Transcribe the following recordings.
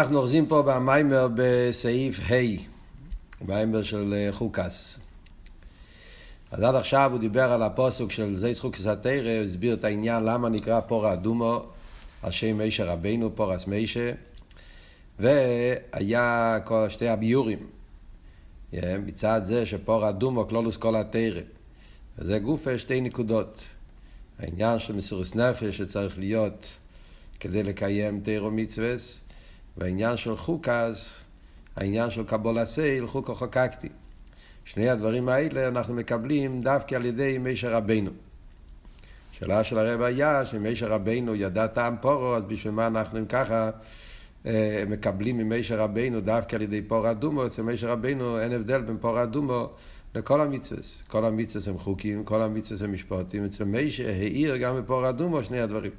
אנחנו אוחזים פה במיימר בסעיף ה', מיימר של אה, חוקס. אז עד עכשיו הוא דיבר על הפוסוק של זה חוקס התרא, הוא הסביר את העניין למה נקרא פורה אדומו, על שם מישה רבינו, פורס מישה, והיה שתי הביורים. מצד זה שפורה אדומו כלולוס כל התרא. וזה גופה שתי נקודות. העניין של מסירוס נפש שצריך להיות כדי לקיים תירו מצווה, והעניין של חוקס, העניין של קבול הסייל, חוקו חוקקתי. שני הדברים האלה אנחנו מקבלים דווקא על ידי מישר רבנו. השאלה של הרב היה שמישר רבנו ידע טעם פורו, אז בשביל מה אנחנו אם ככה אה, מקבלים ממישר רבנו דווקא על ידי פור אדומו, אצל מישר רבנו אין הבדל בין פור אדומו לכל המצווה. כל המצווה הם חוקים, כל המצווה הם משפטים. אצל מישר העיר גם בפור אדומו שני הדברים.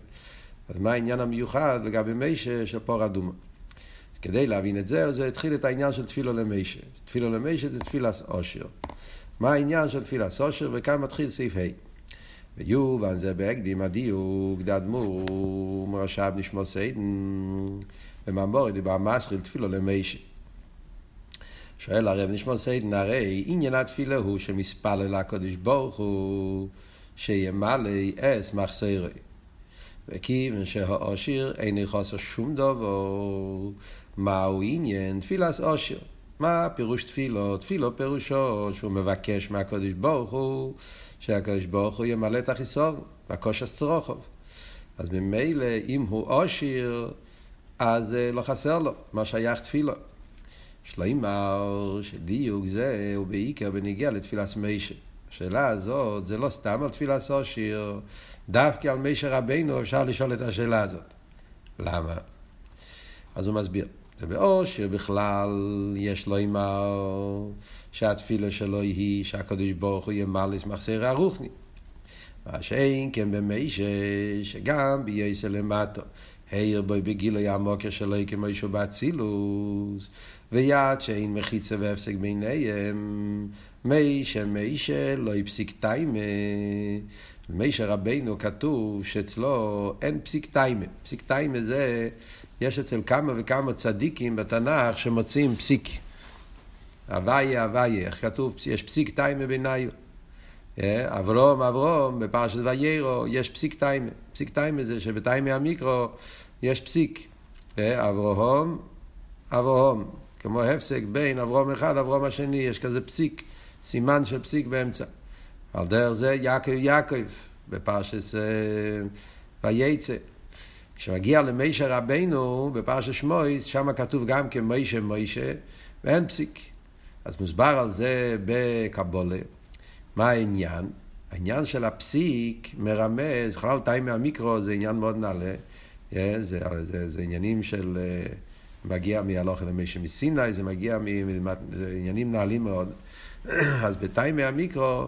אז מה העניין המיוחד לגבי מישר של פור אדומו? כדי להבין את זה, זה התחיל את העניין של תפילו למישה. תפילו למישה זה תפילס אושר. מה העניין של תפילס אושר? וכאן מתחיל סעיף ה'. ויובן זה בהקדים הדיוק, דדמו, מרשב נשמו סיידן, ומאמורי דיבר מסחיל תפילו למישה. שואל הרב נשמו סיידן, הרי עניין התפילה הוא שמספלל לקודש ברוך הוא שימלא אס מחסרי. וכיוון שהאושיר אין חוסר שום דבר, מהו עניין תפילס אושר? מה פירוש תפילו? תפילו פירושו שהוא מבקש מהקדוש ברוך הוא שהקדוש ברוך הוא ימלא את החיסור, והקושס צרוכוב. אז ממילא אם הוא אושיר, אז לא חסר לו מה שייך תפילו. שלוימר שדיוק זה הוא בעיקר בניגיע לתפילס מישה. השאלה הזאת זה לא סתם על תפילס אושיר, דווקא על מישה רבינו אפשר לשאול את השאלה הזאת. למה? אז הוא מסביר. ובאושר בכלל יש לו אמר שהתפילה שלו היא שהקדוש ברוך הוא ימלא את מחסר הרוחני. מה שאין כן במישה שגם בייסר למטו. העיר בו בגילוי המוקר שלו כמו שהוא באצילוס, ויד שאין מחיצה והפסק ביניהם, מישה מישה לא יפסיק טיימה. מישה רבינו כתוב שאצלו אין פסיק טיימה. פסיק טיימה זה יש אצל כמה וכמה צדיקים בתנ"ך שמוצאים פסיק. הוויה, הוויה, איך כתוב? יש פסיק טיימה ביניו. אה, אברום, אברום, בפרשת ויירו, יש פסיק טיימה. פסיק טיימה זה שבטיימה המיקרו יש פסיק. אה, אברום, אברום, כמו הפסק בין אברום אחד לאברום השני, יש כזה פסיק, סימן של פסיק באמצע. על דרך זה יעקב יעקב, בפרשת אה, וייצא. כשמגיע למישה רבנו בפרשת שמויס, שם כתוב גם כמישה מישה, ואין פסיק. אז מוסבר על זה בקבולה. מה העניין? העניין של הפסיק מרמז, בכלל תאי מהמיקרו זה עניין מאוד נעלה, זה, זה, זה, זה עניינים של, מגיע מהלוך למישה מסיני, זה מגיע, מ, זה עניינים נעלים מאוד. אז בתאי מהמיקרו,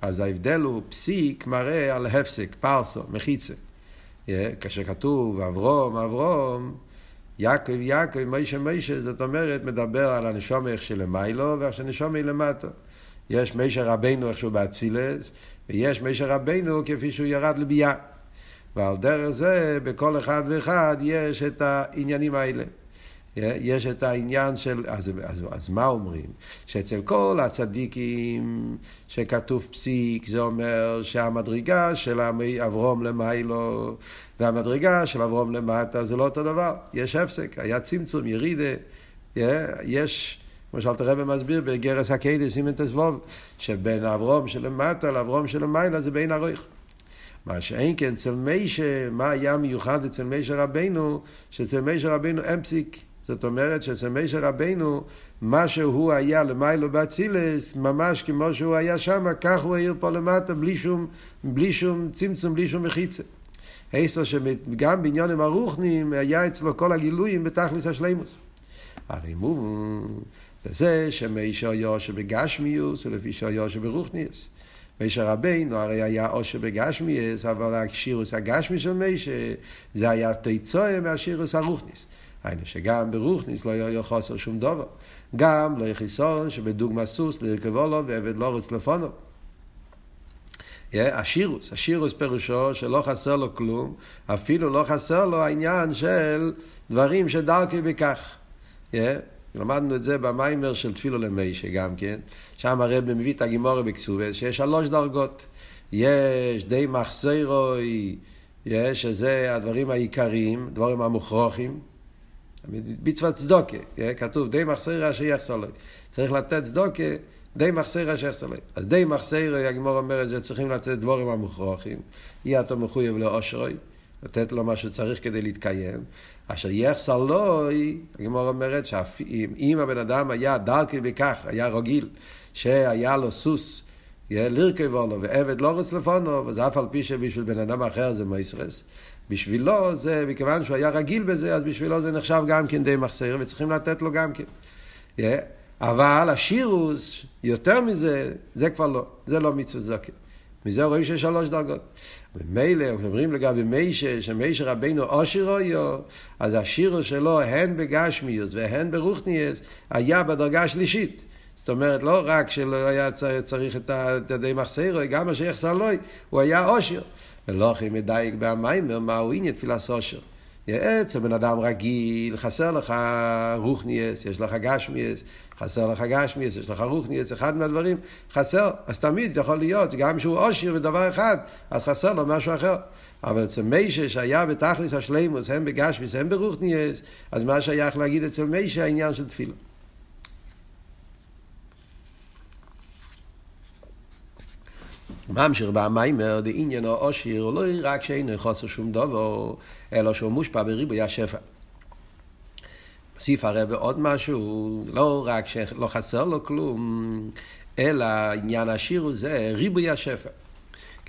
אז ההבדל הוא פסיק מראה על הפסק, פרסו, מחיצה. כאשר כתוב אברום, אברום, יעקב, יעקב, מישה, מישה, זאת אומרת, מדבר על הנשום איך שלמיילו ואיך שנשום למטה. יש מישה רבנו איך שהוא באצילס, ויש מישה רבנו כפי שהוא ירד לביאה. ועל דרך זה, בכל אחד ואחד יש את העניינים האלה. יש את העניין של, אז, אז, אז מה אומרים? שאצל כל הצדיקים שכתוב פסיק, זה אומר שהמדרגה של אברום למיילו והמדרגה של אברום למטה זה לא אותו דבר, יש הפסק, היה צמצום, ירידה, יש, כמו שאלת הרב מסביר בגרס הקיידס, סימן תסבוב, שבין אברום שלמטה לאברום שלמיילו זה בין הרויך. מה שאין כן אצל מישה, מה היה מיוחד אצל מישה רבנו, שאצל מישה רבנו אין פסיק. זאת אומרת שאצל מישר רבנו, מה שהוא היה למיילו באצילס, ממש כמו שהוא היה שם, כך הוא העיר פה למטה, בלי שום, בלי שום צמצום, בלי שום מחיצה. עשר שגם בעניונים הרוחניים היה אצלו כל הגילויים בתכלס השלימוס. הרי מובן בזה שמישר יושר בגשמיוס ולפי שיושר ברוחניוס. מישר רבינו הרי היה אושר בגשמיוס, אבל השירוס הגשמי של מישר זה היה תיצואה מהשירוס הרוחניס. היינו שגם ברוכניס לא יהיה חוסר שום דבר. גם לא יהיה חיסון שבדוגמה סוס לרכבו לו ועבד לא רוץ לפונו. השירוס, השירוס פירושו שלא חסר לו כלום, אפילו לא חסר לו העניין של דברים שדרכי בכך. למדנו את זה במיימר של תפילו למיישה גם כן, שם הרב מביא את הגימורי בקסובס, שיש שלוש דרגות. יש די מחסרוי, יש, שזה הדברים העיקריים, דברים המוכרוחים. מצוות צדוקה, כתוב די מחסרוי אשר יחסר לו. צריך לתת צדוקה, די מחסרוי אשר יחסר לו. אז די מחסרוי, הגמור אומרת שצריכים לתת דברים המוכרוחים. יהיה אותו מחויב לאושרוי. לתת לו מה שצריך כדי להתקיים. אשר יחסר לו, הגמור אומרת שאם הבן אדם היה דרכי בכך, היה רגיל, שהיה לו סוס, לרכב לו ועבד לא רץ לפונו, וזה אף על פי שבשביל בן אדם אחר זה מייסרס. בשבילו זה, מכיוון שהוא היה רגיל בזה, אז בשבילו זה נחשב גם כן די מחסר, וצריכים לתת לו גם כן. Yeah. אבל השירוס, יותר מזה, זה כבר לא, זה לא מצווה זקן. מזה רואים שיש שלוש דרגות. ומילא, אומרים לגבי מישה, שמישה רבינו עושר היו, אז השירו שלו, הן בגשמיוס והן ברוכניאס, היה בדרגה השלישית. זאת אומרת, לא רק שלא היה צריך את הדי מחסרו, גם מה שיחסר לו, הוא היה עושר. ולא הכי מדייק במיימר, מה הוא עניין תפילת עושר. אצל בן אדם רגיל, חסר לך רוכניאס, יש לך גשמיאס, חסר לך גשמיאס, יש לך רוכניאס, אחד מהדברים חסר. אז תמיד יכול להיות, גם שהוא עושר בדבר אחד, אז חסר לו משהו אחר. אבל אצל מיישה שהיה בתכלס השלימוס, הם בגשמיאס, הם ברוכניאס, אז מה שייך להגיד אצל מיישה העניין של תפילה. ממשיך במיימר, דעניין העושר, לא רק שאינו חוסר שום דבר, אלא שהוא מושפע בריבוי השפע. מוסיף הרב עוד משהו, לא רק שלא חסר לו כלום, אלא עניין השיר הוא זה ריבוי השפע.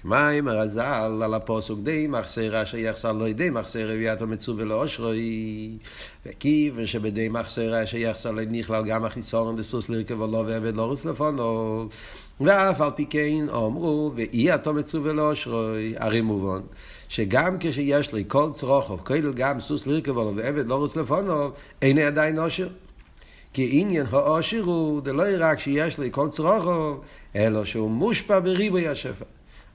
כמים הרז"ל על הפוסוק די מחסרה שיחסר לא די מחסרה ויאתו מצווה לאושרוי וכיוון שבדי מחסרה שיחסר לא נכלל גם החיסורן דסוס לרכב ולא ועבד לא רוץ לפונו. ואף על פי כן אמרו ואי אתו מצווה לאושרוי הרי מובן שגם כשיש לי כל צרוכוב כאילו גם סוס לרכב ולא ועבד לא רוץ לפונו אין עדיין אושר. כי עניין האושר הוא דלא רק שיש לי כל צרוכוב אלא שהוא מושפע בריבוי השפע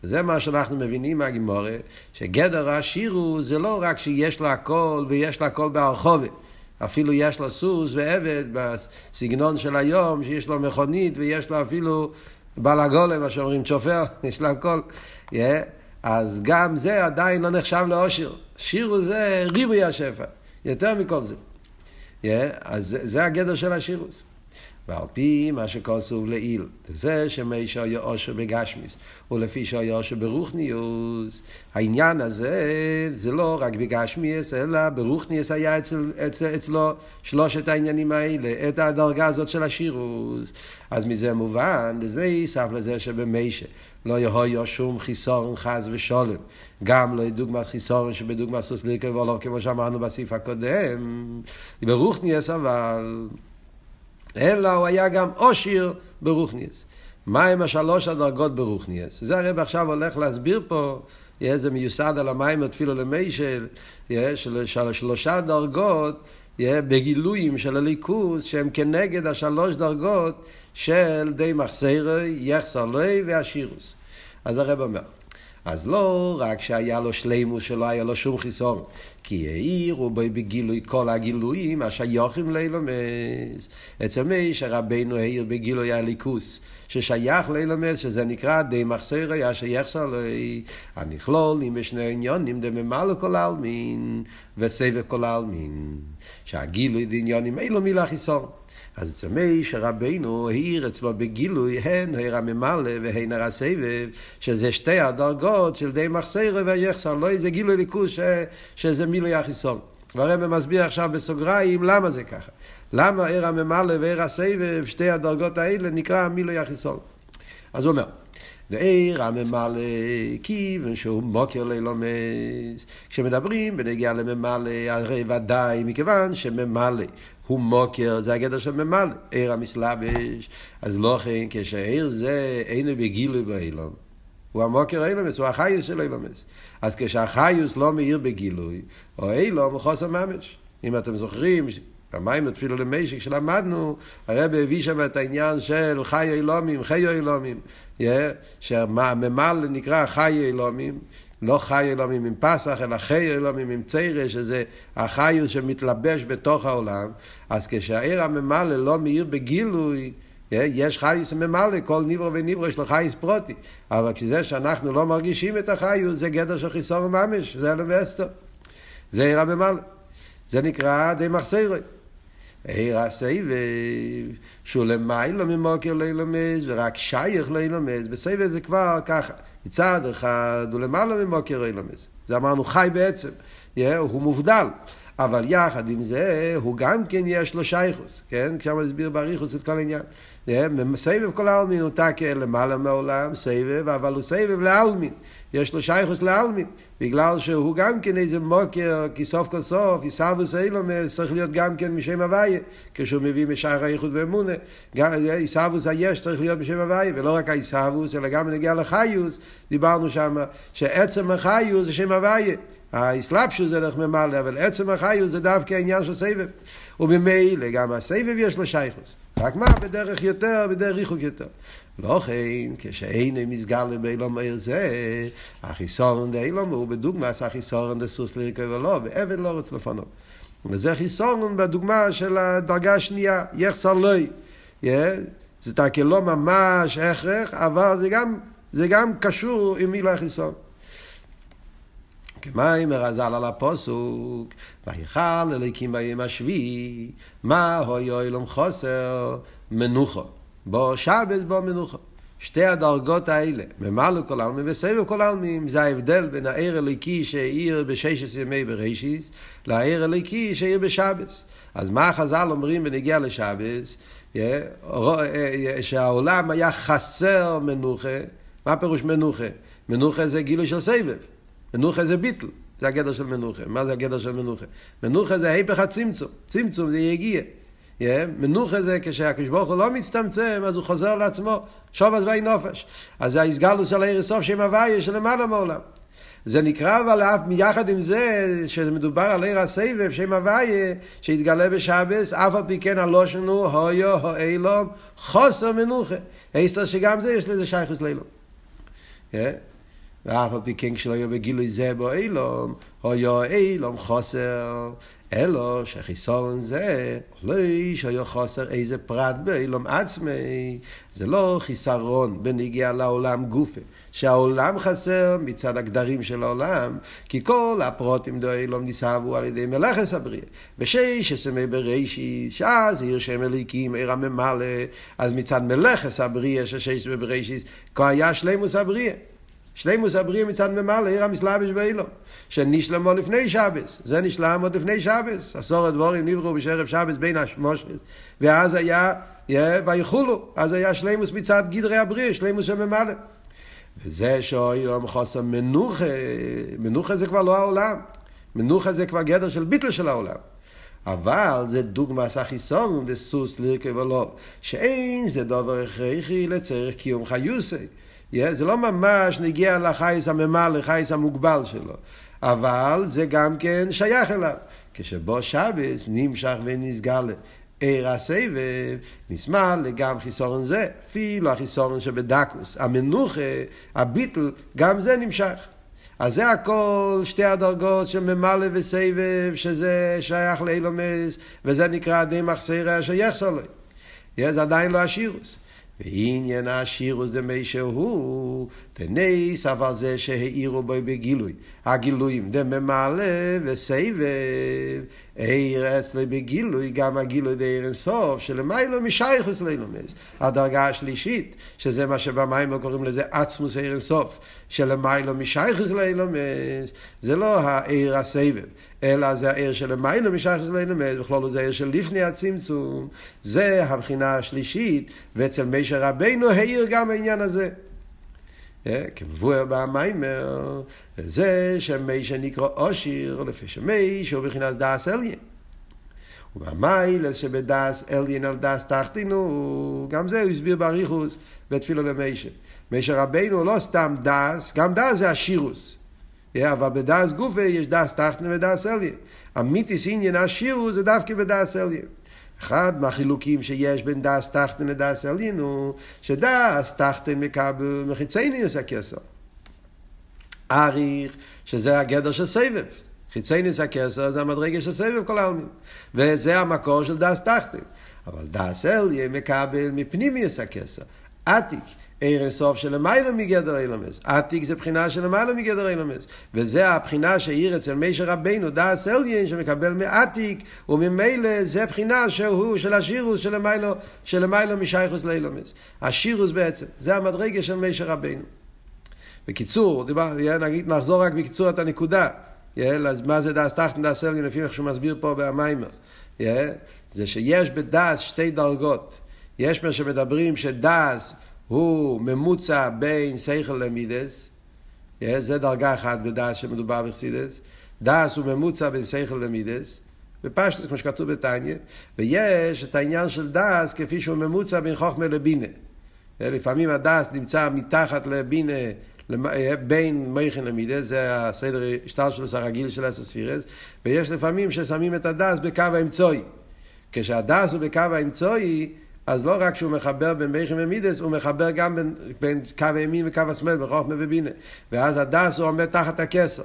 זה מה שאנחנו מבינים מהגימורה, שגדר השיר הוא זה לא רק שיש לו הכל ויש לו הכל ברחובת. אפילו יש לו סוס ועבד בסגנון של היום, שיש לו מכונית ויש לו אפילו בלגולה, מה שאומרים צ'ופר, יש לו הכל. Yeah. אז גם זה עדיין לא נחשב לאושר. שיר הוא זה ריבוי השפע, יותר מכל זה. Yeah. אז זה, זה הגדר של השירוס. ועל פי מה שכוסוב לעיל, זה שמי שהיה אושר בגשמיס, ולפי שהיה אושר ברוכניוס, העניין הזה זה לא רק בגשמיס, אלא ברוכניוס היה אצל, אצל, אצלו שלושת העניינים האלה, את הדרגה הזאת של השירוס. אז מזה מובן, וזה יסף לזה שבמישה לא יהיה שום חיסורן חס ושולם. גם לא דוגמת חיסורן שבדוגמת סוס ליקר ולא כמו שאמרנו בסעיף הקודם. ברוכניוס אבל... אלא הוא היה גם עושיר ברוכניאס. מהם השלוש הדרגות ברוכניאס? זה הרב עכשיו הולך להסביר פה, זה מיוסד על המים התפילו למיישל, של שלושה דרגות בגילויים של הליכוז שהם כנגד השלוש דרגות של די מחסרי, יחסר לוי והשירוס. אז הרב אומר, אז לא רק שהיה לו שלימוס שלא היה לו שום חיסון, כי העירו בו בגילוי כל הגילויים השייכים לאילומס. אצל מי שרבנו העיר בגילוי הליכוס, ששייך לאילומס, שזה נקרא די מחסרי אשר יחסר לי, הנכלולים בשני עניונים דממה לכל העלמין וסבב כל העלמין. שהגילוי דעניונים אילו מילה חיסון. אז מי שרבנו העיר אצלו בגילוי הן העיר הממלא והן הר הסבב, שזה שתי הדרגות של די מחסרה ויחסר, לא איזה גילוי ליכוס שזה מילוי החיסון. והרבא מסביר עכשיו בסוגריים למה זה ככה. למה עיר הממלא ועיר הסבב, שתי הדרגות האלה, נקרא מילוי החיסון. אז הוא אומר, דעיר הממלא כיוון שהוא מוקר לילומס. כשמדברים בנגיעה לממלא, הרי ודאי מכיוון שממלא הוא מוקר, זה הגדר של ממלא, עיר המסלבש. אז לא כן, כשהעיר זה אינו בגילוי באילום. הוא המוקר אילומס, הוא החיוס של אילומס. אז כשהחיוס לא מאיר בגילוי, או אילום הוא חוסר ממש. אם אתם זוכרים, במים התפילו למשק שלמדנו, הרב הביא שם את העניין של חי אילומים, חי אילומים, שהממל נקרא חי אילומים, לא חי אילומים עם פסח, אלא חי אילומים עם ציירה, שזה החיוס שמתלבש בתוך העולם. אז כשהעיר הממלא לא מאיר בגילוי, יש חייס ממלא, כל ניברו וניברו יש לו חייס פרוטי. אבל כשזה שאנחנו לא מרגישים את החיוס, זה גדר של חיסור ממש, זה אלמסטו. זה עיר הממלא. זה נקרא די מחסרי. עיר הסבב, שהוא למיילו ממוקר לילומס, ורק שייך לילומס, בסבב זה כבר ככה. מצד אחד הוא למעלה ממוקר לילומס. זה אמרנו חי בעצם, הוא מובדל. אבל יחד עם זה, הוא גם כן יש לו שייכוס, כן? כשם הסביר באריכוס את כל העניין. סבב כל העלמין הוא תקה למעלה מעולם, סבב, אבל הוא סבב לעלמין. יש לו שייכוס לעלמין, בגלל שהוא גם כן איזה מוקר, כי סוף כל סוף, עיסאוווס אילומס צריך להיות גם כן משם הוויה, כשהוא מביא משער האיחוד ואמונה. עיסאוווס היש צריך להיות משם הוויה, ולא רק העיסאוווס, אלא גם נגיע לחיוס, דיברנו שם, שעצם החיוס זה שם הוויה. האסלאפשוס זה דרך ממלא, אבל עצם החיוס זה דווקא העניין של סבב. וממילא גם הסבב יש לו שייכוס. רק מה? בדרך יותר, בדרך ריחוק יותר. לא כן, כשאין מסגר לבילום עיר זה, החיסורן דאילום הוא בדוגמא החיסורן דסוס לרכב ולא, ועבד לא רוצה לפנות. וזה חיסורן בדוגמה של הדרגה השנייה, יחסר לוי. זה תקל לא ממש הכרח, אבל זה גם, זה גם קשור עם מילה חיסורן. כמים מרזל על הפוסוק, ויכל אליקים ביום השביעי, מה הוי אילום חוסר? מנוחו. בו שבת בו מנוחו. שתי הדרגות האלה, ממלא כל העלמים וסבב כל העלמים, זה ההבדל בין העיר אליקי שהעיר בששת ימי בראשיס, לעיר אליקי שהעיר בשבס. אז מה החז"ל אומרים בנגיע לשבס? שהעולם היה חסר מנוחה, מה פירוש מנוחה? מנוחה זה גילוי של סבב. מנוחה זה ביטל, זה הגדר של מנוחה. מה זה הגדר של מנוחה? מנוחה זה היפך הצמצום, צמצום זה יגיע. Yeah, מנוחה זה כשהקדוש ברוך הוא לא מצטמצם, אז הוא חוזר לעצמו, שוב עזבי נופש. אז זה ההסגלוס של העיר סוף שם הוויה שלמעלה מעולם. זה נקרא אבל אף מיחד עם זה, שמדובר על עיר הסבב, שם הוויה, שהתגלה בשבס, אף על פי כן הלושנו, הויו, הוילום, חוסר מנוחה. איסטר שגם זה יש לזה שייכוס לאילום. Yeah. ואף על פי כן כשלא יהיה בגילוי זה בו אילום, או יהיה אילום חוסר, אלו שחיסורן זה, לא שיהיה חוסר איזה פרט באילום עצמי, זה לא חיסרון בנגיע לעולם גופה. שהעולם חסר מצד הגדרים של העולם, כי כל הפרוטים דו אילום ניסבו על ידי מלאכס הבריאה. בשש עשמי בראשיס, שאז עיר שם אליקים, עיר הממלא, אז מצד מלאכס הבריאה של שש עשמי בראשיס, כבר היה שלימוס הבריאה. שלימוס הבריאה מצד ממלא, עיר המסלבש באילו, שנשלם עוד לפני שבס, זה נשלם עוד לפני שבס, עשור הדבורים נבראו בשערב שבס בין השמושת, ואז היה, ויחולו, אז היה שלימוס מצד גדרי הבריאה, שלימוס של ממלא. וזה שאוילום חוסר מנוחה, מנוחה זה כבר לא העולם, מנוחה זה כבר גדר של ביטל של העולם. אבל זה דוגמא סחיסון דסוס לרכב ולא, שאין זה דבר הכרחי לצריך קיום חיוסי. זה לא ממש נגיע לחייס הממלא, לחייס המוגבל שלו, אבל זה גם כן שייך אליו. כשבו שבס נמשך ונסגר עיר הסבב, נשמע לגם חיסורן זה, אפילו החיסורן שבדקוס, המנוחה, הביטל, גם זה נמשך. אז זה הכל שתי הדרגות של ממלא וסבב, שזה שייך לאילומס, וזה נקרא די מחסרה אשר יחסר לו. זה עדיין לא השירוס. ועניין השירוס דמי שהוא, תניס אבל זה שהאירו בו בגילוי. הגילויים דממלא וסבב, עיר אצלי בגילוי, גם הגילוי דעיר אינסוף, שלמיילו משייכוס לאילומס. הדרגה השלישית, שזה מה שבמים קוראים לזה עצמוס עיר אינסוף, שלמיילו משייכוס לאילומס, זה לא העיר הסבב, אלא זה העיר שלמיילו משייכוס לאילומס, בכלול זה העיר של לפני הצמצום, זה הבחינה השלישית, ואצל מישר רבינו העיר גם העניין הזה. כמבואר במיימר, זה שמי שנקרא אושיר, לפי שמי שהוא בחינת דאס אליין. ובמייל שבדאס אליין על דאס תחתינו, גם זה הוא הסביר באריכוס בתפילו למישה. מישה רבינו לא סתם דאס, גם דאס זה השירוס. אבל בדס גופה יש דס תחתן ודס עליין. המיתיס עניין השירו זה דווקא בדס עליין. אחד מהחילוקים שיש בין דס תחתן לדס עליין הוא שדס תחתן מקבל מחיצייניוס הכסר. אריך, שזה הגדר של סבב. חיצייניוס הכסר זה המדרגה של סבב כל העלמין. וזה המקור של דס תחתן. אבל דס עליין מקבל מפנימיוס הכסר. עתיק. עיר הסוף של למעלה מגדר אילומס. עתיק זה בחינה של למעלה מגדר אילומס. וזה הבחינה שהעיר אצל מישר רבינו, דאס אליין, שמקבל מעתיק, וממילא זה בחינה שהוא של השירוס של למיילו, של למיילו משייכוס לאילומס. השירוס בעצם, זה המדרגה של מישר רבינו. בקיצור, דיבר, נגיד, נחזור רק בקיצור את הנקודה. מה זה דאס תחתן דאס אליין, לפי איך שהוא מסביר פה במיימר. זה שיש בדאס שתי דרגות. יש מה שמדברים שדאס הוא ממוצע בין שכל למידס, זה דרגה אחת בדעת שמדובר בחסידס, דעת הוא ממוצע בין שכל למידס, בפשטוס כמו שכתוב בתניא, ויש את העניין של דעת כפי שהוא ממוצע בין חוכמה לבינה. לפעמים הדעת נמצא מתחת לבינה, בין מייכן למידס, זה הסדר השטר שלו, הרגיל של הספירס, ויש לפעמים ששמים את הדעת בקו האמצעי. כשהדעת הוא בקו האמצעי, אז לא רק שהוא מחבר בין מייכים ומידס, הוא מחבר גם בין, בין קו הימין וקו השמאל, בחוכמה ובינה. ואז הדס הוא עומד תחת הכסר.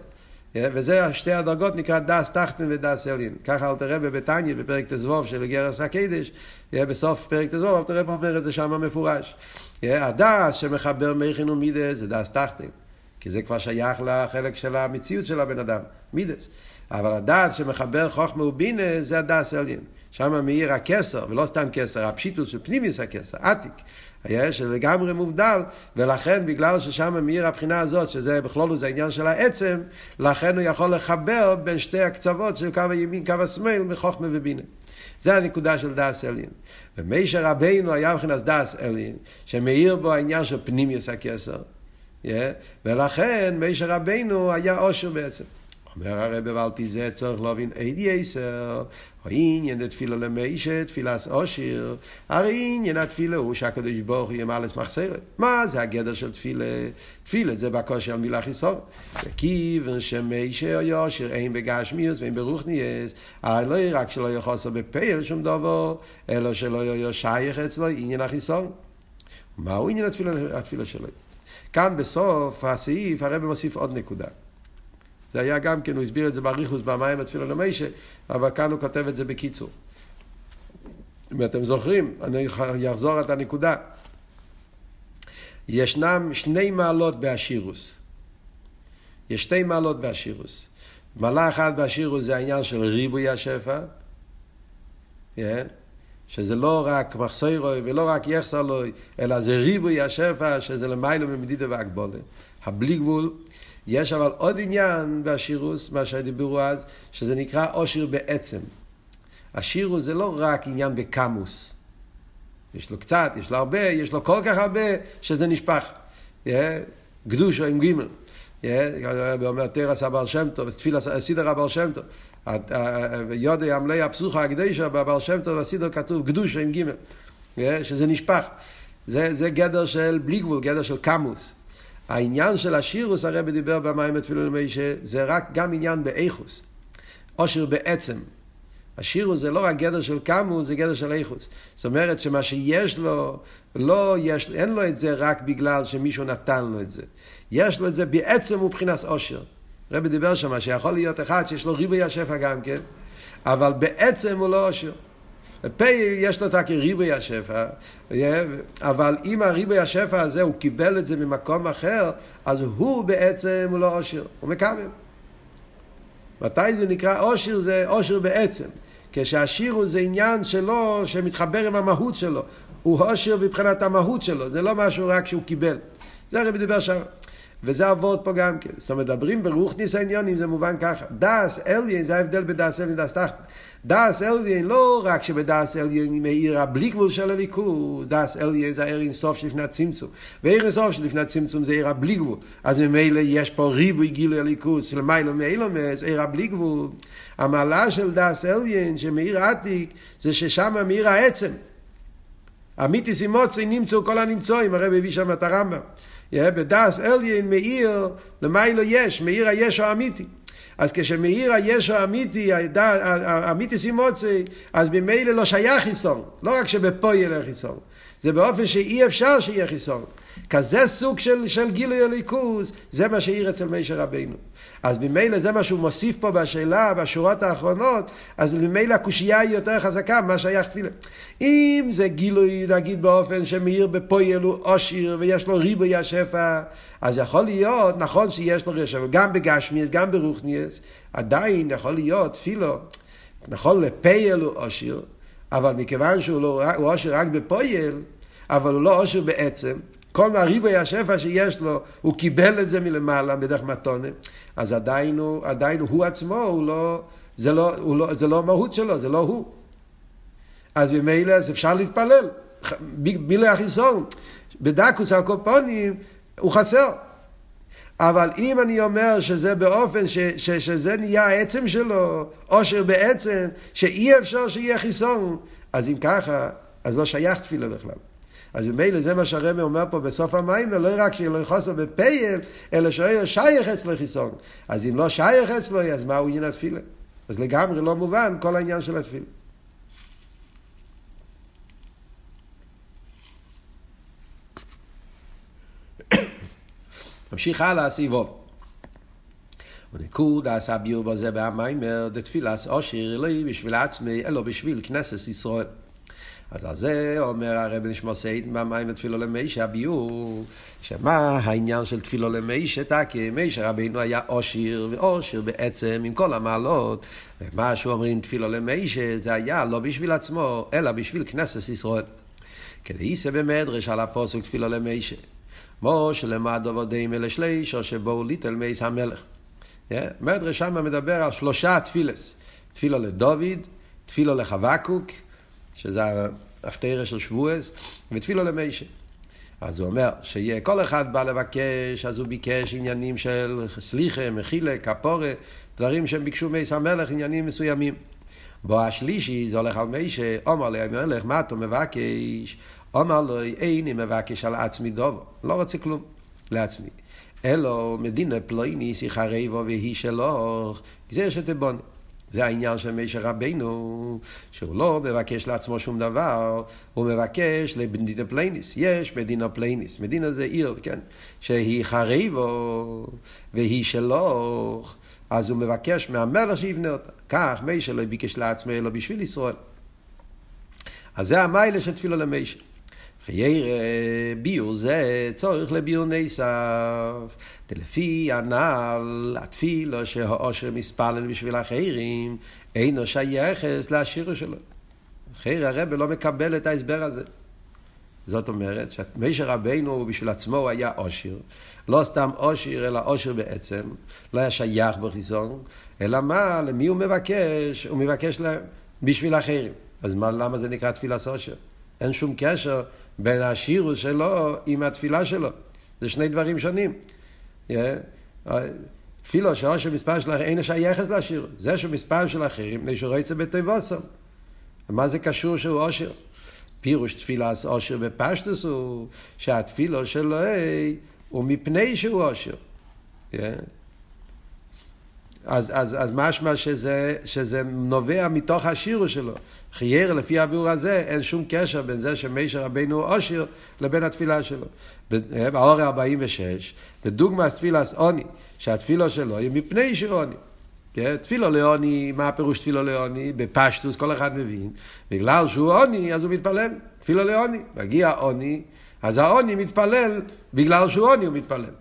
וזה שתי הדרגות נקרא דס תחתן ודס עליין. ככה אל תראה בביתניה, בפרק תזבוב של גרס הקדש, בסוף פרק תזבוב, אל תראה אומר את זה שם מפורש. הדס שמחבר מייכין ומידס זה דס תחתן. כי זה כבר שייך לחלק של המציאות של הבן אדם, מידס. אבל הדס שמחבר חוכמה ובינה זה הדס עליין. שם מאיר הכסר, ולא סתם כסר, הפשיטות של פנימיוס הכסר, עתיק. היה שלגמרי מובדל, ולכן בגלל ששם מאיר הבחינה הזאת, שזה בכלול זה העניין של העצם, לכן הוא יכול לחבר בין שתי הקצוות של קו הימין, קו השמאל, מחוכמה ובינה. זה הנקודה של דאס אליין. ומישר רבינו היה מבחינת דאס אליין, שמאיר בו העניין של פנימיוס הכסר. Yeah, ולכן מישר רבינו היה עושר בעצם. אומר הרב ועל פי זה צורך להבין אידי עשר, העניין דתפילה למיישה, תפילת אושיר, הרי עניין התפילה הוא שהקדוש ברוך הוא ימלא מחסרת. מה זה הגדר של תפילה? תפילה זה בקושי על מילה חיסור. וכיוון שמיישה או יושיר אין בגשמיוס ואין ברוכניאס, הרי לא רק שלא יכול לעשות בפה שום דבר, אלא שלא יהיה שייך אצלו עניין החיסור. מהו עניין התפילה, התפילה שלו? כאן בסוף הסעיף הרב מוסיף עוד נקודה. זה היה גם כן, הוא הסביר את זה באריכוס במים התפילה למיישה, אבל כאן הוא כותב את זה בקיצור. אם אתם זוכרים, אני אחזור את הנקודה. ישנם שני מעלות באשירוס. יש שתי מעלות באשירוס. מעלה אחת באשירוס זה העניין של ריבוי השפע, yeah, שזה לא רק מחסוירוי ולא רק יחסלוי, אלא זה ריבוי השפע, שזה למיילו ממדידה והגבולה. הבלי גבול, יש אבל עוד עניין בשירוס, מה שדיברו אז, שזה נקרא עושר בעצם. השירוס זה לא רק עניין בקמוס. יש לו קצת, יש לו הרבה, יש לו כל כך הרבה, שזה נשפך. גדושו עם גימל. אומר תרס הבעל שם טוב, תפילה סידר הבעל שם טוב. יודע עמלי הפסוחה הקדשה בבעל שם טוב הסידר כתוב גדושו עם גימל. שזה נשפך. זה, זה גדר של בלי גבול, גדר של קמוס. העניין של השירוס, הרבי דיבר במים התפילו למיישה, זה רק גם עניין באיכוס. עושר בעצם. השירוס זה לא רק גדר של כמוס, זה גדר של איכוס. זאת אומרת שמה שיש לו, לא יש, אין לו את זה רק בגלל שמישהו נתן לו את זה. יש לו את זה בעצם מבחינת עושר. הרבי דיבר שם שיכול להיות אחד שיש לו ריבוי השפע גם כן, אבל בעצם הוא לא עושר. פעיל יש לו את ריבוי השפע, אבל אם הריבוי השפע הזה הוא קיבל את זה ממקום אחר, אז הוא בעצם הוא לא עושר, הוא מקבל. מתי זה נקרא עושר? זה עושר בעצם. כשהשיר הוא זה עניין שלו, שמתחבר עם המהות שלו. הוא עושר מבחינת המהות שלו, זה לא משהו רק שהוא קיבל. זה הרי מדבר שם. וזה עבוד פה גם כן. זאת אומרת, מדברים ברוכניס העניונים, זה מובן ככה. דאס אליין, זה ההבדל בדאס אליין דאס תחת. דאס אליין, לא רק שבדאס אליין מאיר הבלי גבול של הליכוד, דאס אליין זה העיר אינסוף שלפני הצמצום. ועיר אינסוף שלפני הצמצום זה עיר הבלי גבול. אז ממילא יש פה ריבוי גילוי הליכוד, של מיילו מאילומס, עיר הבלי גבול. המעלה של דאס אליין, שמאיר עתיק, זה ששם מאיר העצם. המיתיס אימוצי נמצאו כל הנמצואים, הרב הביא שם את הרמב"ם. בדס אליין מאיר למיילו יש, מאיר היש האמיתי. אז כשמאיר היש האמיתי, האמיתי סימוצי, אז ממילא לא שייך חיסון. לא רק שבפועל יהיה חיסון. זה באופן שאי אפשר שיהיה חיסון. כזה סוג של, של גילוי הליכוז, זה מה שהעיר אצל מישר רבינו. אז ממילא זה מה שהוא מוסיף פה בשאלה, בשורות האחרונות, אז ממילא הקושייה היא יותר חזקה, מה שייך תפילה. אם זה גילוי, נגיד באופן שמאיר בפויל הוא עושיר ויש לו ריבוי השפע, אז יכול להיות, נכון שיש לו רשע, אבל גם בגשמיאס, גם ברוכניאס, עדיין יכול להיות תפילו, נכון לפייל הוא עושיר, אבל מכיוון שהוא לא, רק בפויל, אבל הוא לא עושר בעצם, כל מהריבוי השפע שיש לו, הוא קיבל את זה מלמעלה בדרך מתונה, אז עדיין הוא, עדיין הוא עצמו, הוא לא, זה לא, הוא לא, זה לא המהות שלו, זה לא הוא. אז ממילא אז אפשר להתפלל, מילה החיסון. בדקוס הקופונים הוא חסר. אבל אם אני אומר שזה באופן ש, ש, שזה נהיה העצם שלו, עושר בעצם, שאי אפשר שיהיה חיסון, אז אם ככה, אז לא שייך תפילה בכלל. אז ממילא זה מה שהרמי אומר פה בסוף המים, לא רק שיהיה לו חוסר בפייל, אלא שיהיה שייך אצלו חיסון. אז אם לא שייך אצלו, אז מהו עניין התפילה? אז לגמרי לא מובן כל העניין של התפילה. ממשיך הלאה, סיבוב. ונקוד עשה ביור בזה בהמיימר, דתפילס אושיר אלוהי בשביל עצמי, אלא בשביל כנסת ישראל. אז על זה אומר הרב נשמע סיידן במים תפילו למישה, הביור, שמה העניין של תפילו למישה, תקי, מישה רבינו היה אושיר, ואושיר בעצם עם כל המעלות, ומה שהוא אומרים תפילו למישה, זה היה לא בשביל עצמו, אלא בשביל כנסת ישראל. כדי יישא במדרש על הפוסק תפילו למישה. משה למד עבודים אלה שלישו שבואו ליטל מייס המלך. מדרש שם מדבר על שלושה תפילס. תפילו לדוד, תפילו לחבקוק, שזה ההפטרה של שבועס, ותפילו למיישה. אז הוא אומר שיהיה כל אחד בא לבקש, אז הוא ביקש עניינים של סליחה, מחילה, כפורה, דברים שהם ביקשו מייס המלך, עניינים מסוימים. בו השלישי זה הולך על מיישה, אומר לי המלך, מה אתה מבקש? אומר לו, איני מבקש על עצמי דובו, לא רוצה כלום לעצמי. אלו מדינה פלויניס יחרבו והיא שלו, זה שתבונה. זה העניין של מישר רבינו, שהוא לא מבקש לעצמו שום דבר, הוא מבקש למדינה פלייניס. יש מדינה פלייניס. מדינה זה עיר, כן? שהיא חריבו והיא שלו, אז הוא מבקש מהמלך שיבנה אותה. כך מישר לא ביקש לעצמו אלא בשביל ישראל. אז זה המיילה של תפילה למישר. חייר ביור זה צורך לביור נסף. לפי הנ"ל, התפילה שהאושר מספלל בשביל אחרים, אינו שייכס לעשירו שלו. אחר הרב לא מקבל את ההסבר הזה. זאת אומרת שמשה רבינו בשביל עצמו הוא היה עושר, לא סתם עושר אלא עושר בעצם, לא היה שייך בחיסון, אלא מה, למי הוא מבקש? הוא מבקש לה, בשביל אחרים. אז מה, למה זה נקרא תפילת עושר? אין שום קשר בין השירוס שלו עם התפילה שלו. זה שני דברים שונים. תפילו שאושר מספר של אחרים, אין שייכת לשיר. זה שמספר של אחרים, מפני שהוא רוצה בטבוסם. ומה זה קשור שהוא אושר? פירוש תפילה אושר בפשטוס הוא שהתפילו שלו הוא מפני שהוא אושר. אז, אז, אז משמע שזה, שזה נובע מתוך השירו שלו. חייר לפי הביאור הזה, אין שום קשר בין זה שמישר רבינו עושר לבין התפילה שלו. באור 46, בדוגמא תפילס עוני, שהתפילו שלו היא מפני שעוני. כן? תפילו לעוני, מה הפירוש תפילו לעוני? בפשטוס, כל אחד מבין. בגלל שהוא עוני, אז הוא מתפלל. תפילו לעוני. מגיע עוני, אז העוני מתפלל, בגלל שהוא עוני הוא מתפלל.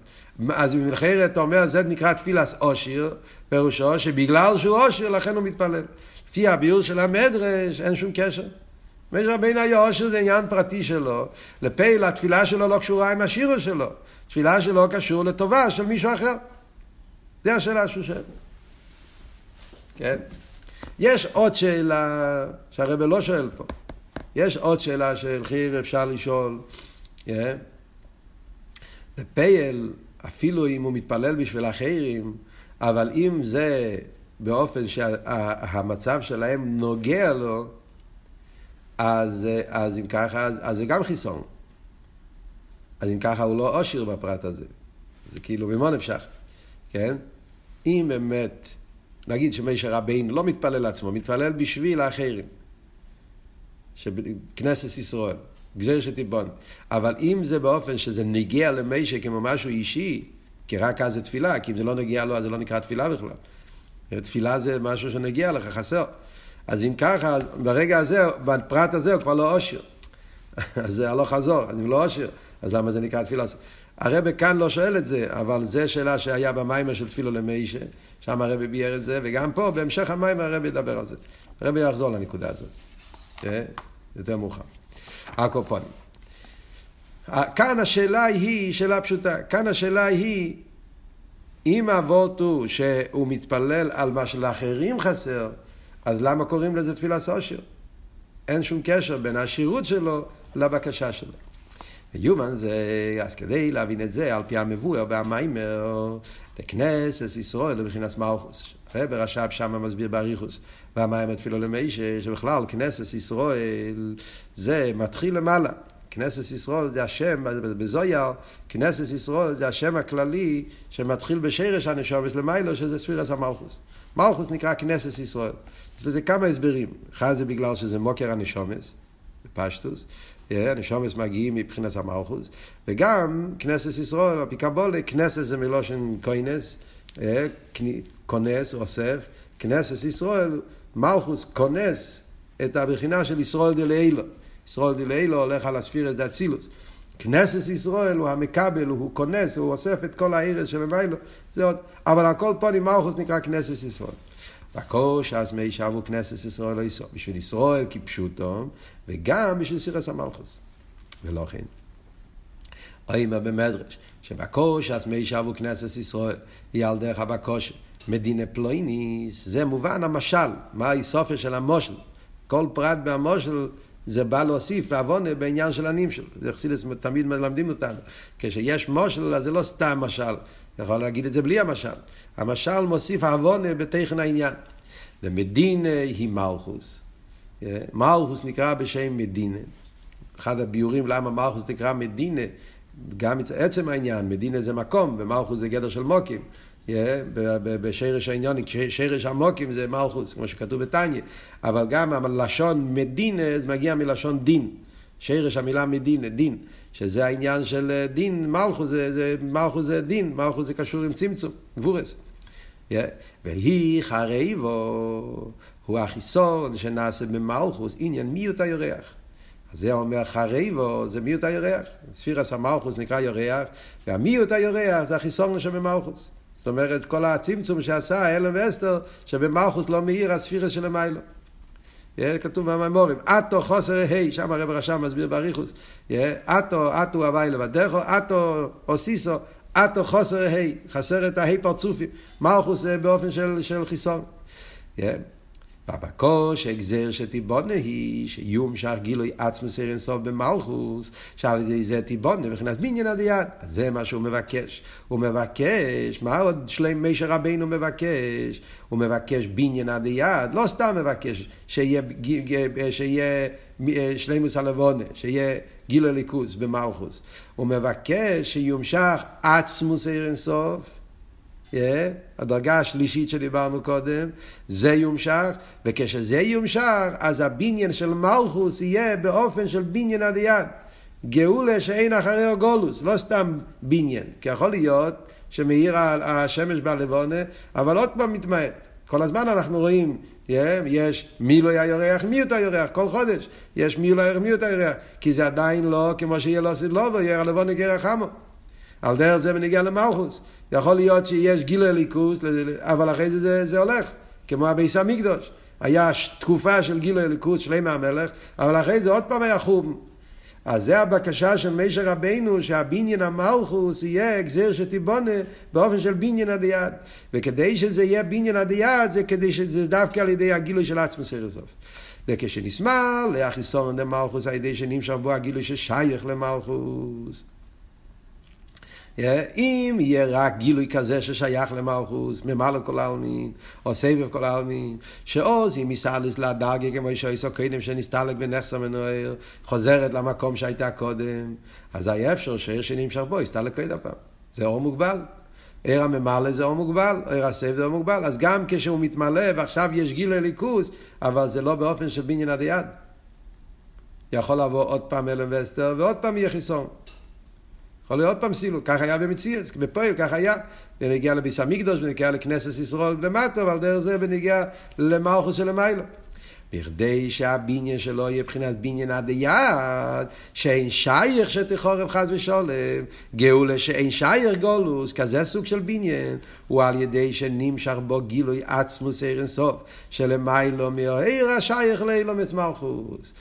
אז במלחרת אתה אומר, זה נקרא תפילס עושיר, פירושו שבגלל שהוא עושיר, לכן הוא מתפלל. לפי הביור של המדרש, אין שום קשר. משה רבינו היה עושר זה עניין פרטי שלו, לפעיל התפילה שלו לא קשורה עם השירו שלו, תפילה שלו קשור לטובה של מישהו אחר. זה השאלה שהוא שואל. כן? יש עוד שאלה שהרב לא שואל פה. יש עוד שאלה של חיר אפשר לשאול. Yeah. לפייל, אפילו אם הוא מתפלל בשביל אחרים, אבל אם זה באופן שהמצב שלהם נוגע לו, אז, אז אם ככה, אז, אז זה גם חיסון. אז אם ככה הוא לא עושר בפרט הזה. זה כאילו במה נפשך, כן? אם באמת, נגיד שמשה רבינו לא מתפלל לעצמו, מתפלל בשביל האחרים. כנסת ישראל, גזיר שתיבון. אבל אם זה באופן שזה נגיע למשה כמו משהו אישי, כי רק אז זה תפילה, כי אם זה לא נגיע לו אז זה לא נקרא תפילה בכלל. תפילה זה משהו שנגיע לך, חסר. אז אם ככה, ברגע הזה, בפרט הזה הוא כבר לא עושר. אז זה הלוך חזור, אני לא עושר. אז למה זה נקרא תפילה? הרבה כאן לא שואל את זה, אבל זו שאלה שהיה במיימר של תפילו למיישה, שם הרבה ביאר את זה, וגם פה, בהמשך המיימר הרבה ידבר על זה. הרבה יחזור לנקודה הזאת. כן? יותר מאוחר. הקופונים. כאן השאלה היא שאלה פשוטה. כאן השאלה היא, אם אבות הוא שהוא מתפלל על מה שלאחרים חסר, אז למה קוראים לזה תפילה סושר? אין שום קשר בין השירות שלו לבקשה שלו. ויומן זה, אז כדי להבין את זה, על פי המבואר והמיימר, לכנסת ישראל לבחינת מלכוס. הרב רש"ב שם מסביר באריכוס, והמיימר תפילו למיישה, שבכלל כנסת ישראל זה מתחיל למעלה. כנסת ישראל זה השם, בזויר, כנסת ישראל זה השם הכללי שמתחיל בשרש הנשומס למיילו, שזה ספירס המלכוס. מלכוס נקרא כנסת ישראל. יש לזה כמה הסברים. אחד זה בגלל שזה מוקר הנשומס, בפשטוס. הנשומס מגיעים מבחינת המלכוס. וגם כנסת ישראל, על פי קבולה, כנסת זה מלושן קוינס, כונס, אוסף. כנסת ישראל, מלכוס כונס את הבחינה של ישראל דלעילו. ישראל דלעילו הולך על הספירס דאצילוס. כנסת ישראל הוא המקבל, הוא כונס, הוא אוסף את כל הארץ של המיילו. זה עוד, אבל הכל פה מלכוס נקרא כנסת ישראל. והקוש אז מי שבו כנסת ישראל לא יסוף. בשביל ישראל כפשוטו, וגם בשביל סירס המלכוס. ולא כן. אומר במדרש, שבקוש אז מי שבו כנסת ישראל, היא על דרך הבקוש. מדינה פלויניס, זה מובן המשל, מה הסופר של המושל. כל פרט במושל זה בא להוסיף לעוונה בעניין של הנמשל. זה חסידס תמיד מלמדים אותנו. כשיש מושל, אז זה לא סתם משל. יכול להגיד את זה בלי המשל. המשל מוסיף עוונה בתכן העניין. למדינה היא מלכוס. מלכוס נקרא בשם מדינה. אחד הביורים למה מלכוס נקרא מדינה, גם עצם העניין, מדינה זה מקום, ומלכוס זה גדר של מוקים. בשרש העניון, שרש המוקים זה מלכוס, כמו שכתוב בתניא, אבל גם הלשון מדינה זה מגיע מלשון דין. שרש המילה מדינה, דין, שזה העניין של דין, מלכוס זה, זה, מלכוס זה דין, מלכוס זה קשור עם צמצום, גבורס. והיא חרבו, הוא החיסון שנעשה במלכוס, עניין מיעוט הירח. אז זה אומר חרבו, זה מיעוט הירח. ספירס המלכוס נקרא ירח, והמיעוט הירח זה החיסון שבמלכוס. זאת אומרת, כל הצמצום שעשה אלם ואסתר, שבמלכוס לא מאיר הספירס של המיילו. כתוב בממורים, אטו חוסר ה', שם הרב רשם מסביר באריכוס, אטו, אטו הווי לבדךו, אטו אוסיסו, אטו חוסר ה', חסר את הה' פרצופים, מלכוס באופן של, של חיסון. והבקוש הגזר שתיבונה היא שיום שח גילוי עצמוס אין סוף במלכוס, שעל ידי זה תיבונה מבחינת בניין עד יד. זה מה שהוא מבקש. הוא מבקש, מה עוד שלם מישר רבינו מבקש? הוא מבקש בניין עד יד, לא סתם מבקש שיהיה, שיהיה שלימוס הלבונה, שיהיה גילוי ליכוס במלכוס. הוא מבקש שיומשך עצמוס אין סוף. Yeah, הדרגה השלישית שדיברנו קודם, זה יומשך, וכשזה יומשך, אז הבניין של מלכוס יהיה באופן של בניין עד יד. גאולה שאין אחרי גולוס, לא סתם בניין, כי יכול להיות שמאיר השמש בלבונה, אבל עוד פעם מתמעט. כל הזמן אנחנו רואים, yeah, יש מילוי הירח, מיעוט הירח, כל חודש יש מילוי הירח, מיעוט הירח, כי זה עדיין לא כמו שיהיה לא עשית לו, ויהיה לבונה גרח חמו. על דרך זה בנגיע למלכוס. יכול להיות שיש גיל הליכוס, אבל אחרי זה, זה זה הולך, כמו הביס המקדוש. היה תקופה של גיל הליכוס, שלמה המלך, אבל אחרי זה עוד פעם היה חום. אז זה הבקשה של מישר רבינו, שהבניין המלכוס יהיה גזיר שתיבונה באופן של בניין עד יד. וכדי שזה יהיה בניין עד יד, זה כדי שזה דווקא על ידי הגילוי של עצמוס סוף. וכשנסמל, לאחיסון למלכוס, על ידי שנמשך בו הגילוי ששייך למלכוס. אם יהיה רק גילוי כזה ששייך למלכוס, ממלא כל העלמין, או סבב כל העלמין, שעוז אם יסלס לדרגה כמו שאיסו קודם שנסתלק בנכסה מנוער, חוזרת למקום שהייתה קודם, אז היה אפשר שעיר שנמשך בו, יסתלק קודם פעם. זה אור מוגבל. עיר הממלא זה אור מוגבל, עיר הסבב זה אור מוגבל, אז גם כשהוא מתמלא ועכשיו יש גילוי ליכוס, אבל זה לא באופן של בניין עד יד. יכול לבוא עוד פעם אלם ועוד פעם יהיה חיסון. יכול להיות עוד פעם סילוק, כך היה במציאות, בפועל כך היה. ונגיע לביס המקדוש, ונגיע לכנסת ישראל למטה, ועל דרך זה ונגיע למלכוס של המיילו. בכדי שהבניין שלו יהיה מבחינת בניין עד היד, שאין שייך שתחורב חס ושולם, גאולה שאין שייך גולוס, כזה סוג של בניין, הוא על ידי שנמשך בו גילוי עצמוס עיר אינסוף, שלמיילו מהעיר השייך לאילומס מלכוס.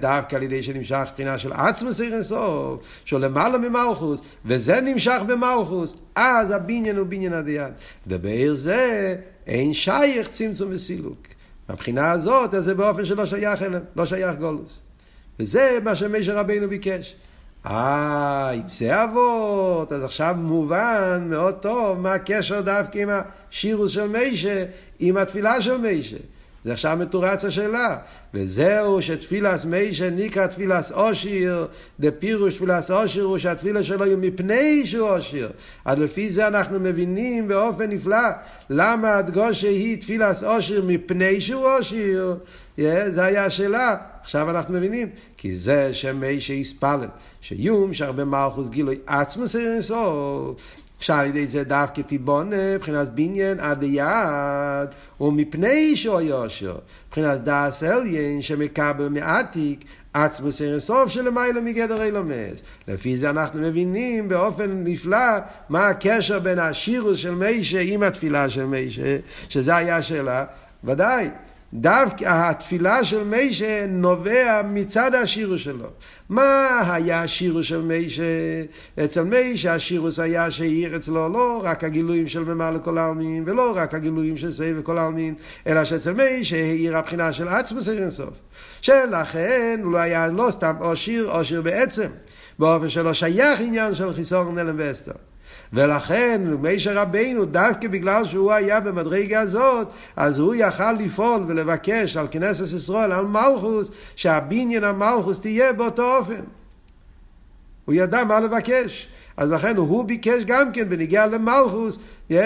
דווקא על ידי שנמשך מבחינה של עצמוס עיר אינסוף, שהוא למעלה ממלכוס, וזה נמשך במלכוס, אז הבניין הוא בניין עד היד. ובעיר זה אין שייך צמצום וסילוק. מהבחינה הזאת, אז זה באופן שלא שייך אליהם, לא שייך גולוס. וזה מה שמשה רבינו ביקש. אה, אם זה אבות, אז עכשיו מובן מאוד טוב מה הקשר דווקא עם השירוס של משה, עם התפילה של משה. זה עכשיו מתורץ השאלה. וזהו שתפילס מישה נקרא תפילס אושיר, דפירוש תפילס אושיר הוא שהתפילה שלו היא מפני שהוא אושיר. אז לפי זה אנחנו מבינים באופן נפלא למה הדגושה היא תפילס אושיר מפני שהוא אושיר. Yeah, זה היה השאלה. עכשיו אנחנו מבינים, כי זה שמישה יספלל, שיום שהרבה מלכוס גילוי עצמוס אינסוף. שעל ידי זה דווקא תיבונה, מבחינת בניין עד היד, ומפני שהוא יושר, מבחינת דאס אליין שמקבל מעתיק, עצמוס אינסוף שלמעלה מגדר אילומס. לפי זה אנחנו מבינים באופן נפלא מה הקשר בין השירוס של מישה עם התפילה של מישה, שזה היה השאלה, ודאי. דווקא התפילה של מישה נובע מצד השירוס שלו. מה היה השירוס של מישה? אצל מישה השירוס היה שהעיר אצלו לא רק הגילויים של ממלא כל העלמין, ולא רק הגילויים של סבב כל העלמין, אלא שאצל מישה העיר הבחינה של עצמוס אינסוף. שלכן הוא לא היה לא סתם עושיר, עושיר בעצם, באופן שלא שייך עניין של חיסון נלם ואסתר. ולכן מישר רבינו, דווקא בגלל שהוא היה במדרגה הזאת, אז הוא יכל לפעול ולבקש על כנסת ישראל, על מלכוס, שהבניין המלכוס תהיה באותו אופן. הוא ידע מה לבקש. אז לכן הוא ביקש גם כן בניגיע למלכוס,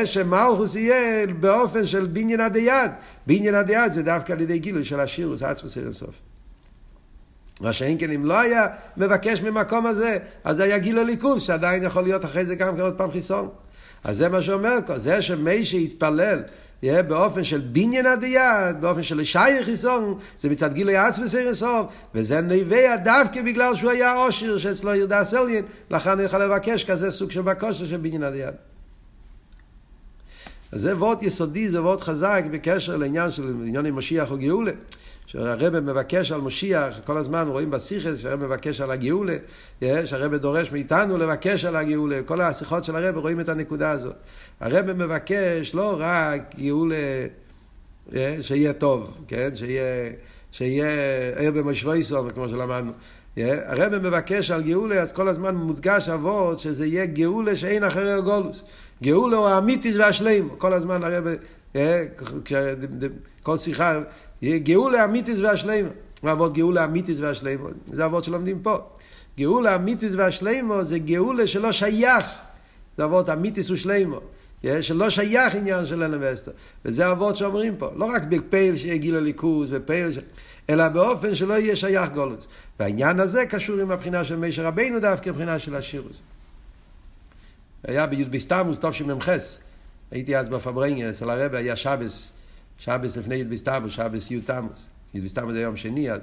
שמלכוס יהיה באופן של בניין הדיין. בניין הדיין זה דווקא על ידי גילוי של השירוס, עצמוס אינסוף. מה שאין כן אם לא היה מבקש ממקום הזה, אז היה גיל הליכוז, שעדיין יכול להיות אחרי זה גם כן עוד פעם חיסון. אז זה מה שאומר זה שמי שיתפלל יהיה באופן של בניין הדיין, באופן של שי חיסון, זה מצד גילוי עצמי סוף, וזה נביע דווקא בגלל שהוא היה עושר שאצלו ירדה סליין, לכן הוא יכול לבקש כזה סוג של בקושר של בניין הדיין. אז זה וורט יסודי, זה וורט חזק בקשר לעניין של עניין עם משיח או גאולה. שהרבא מבקש על משיח, כל הזמן רואים בסיכס שהרבא מבקש על הגאולה, שהרבא דורש מאיתנו לבקש על הגאולה, כל השיחות של הרבא רואים את הנקודה הזאת. הרבא מבקש לא רק גאולה שיהיה טוב, כן? שיהיה, שיהיה ער במשוויסון, כמו שלמדנו. הרבא מבקש על גאולה, אז כל הזמן מודגש אבות שזה יהיה גאולה שאין אחרי הגולוס. גאולה הוא האמיתיס והשלם. כל הזמן הרבא, כל שיחה גאולה אמיתיס והשלימה. מה אבות גאולה אמיתיס והשלימה? זה אבות שלומדים פה. גאולה אמיתיס והשלימה זה גאולה שלא שייך. זה אבות אמיתיס ושלימה. שלא שייך עניין של אלם ואסתר. וזה אבות שאומרים פה. לא רק בפייל שיהיה גיל הליכוז, בפייל ש... אלא באופן שלא יהיה שייך גולוס. והעניין הזה קשור עם הבחינה של מישר רבינו דווקא, הבחינה של השירוס. היה בי"ד בסתמוס, טוב שמ"ח. הייתי אז בפברנגיה, אצל הרבי היה שבס. שבס לפני י"ד בסתיו, שבס י' תמוס. י' בסתיו זה יום שני, אז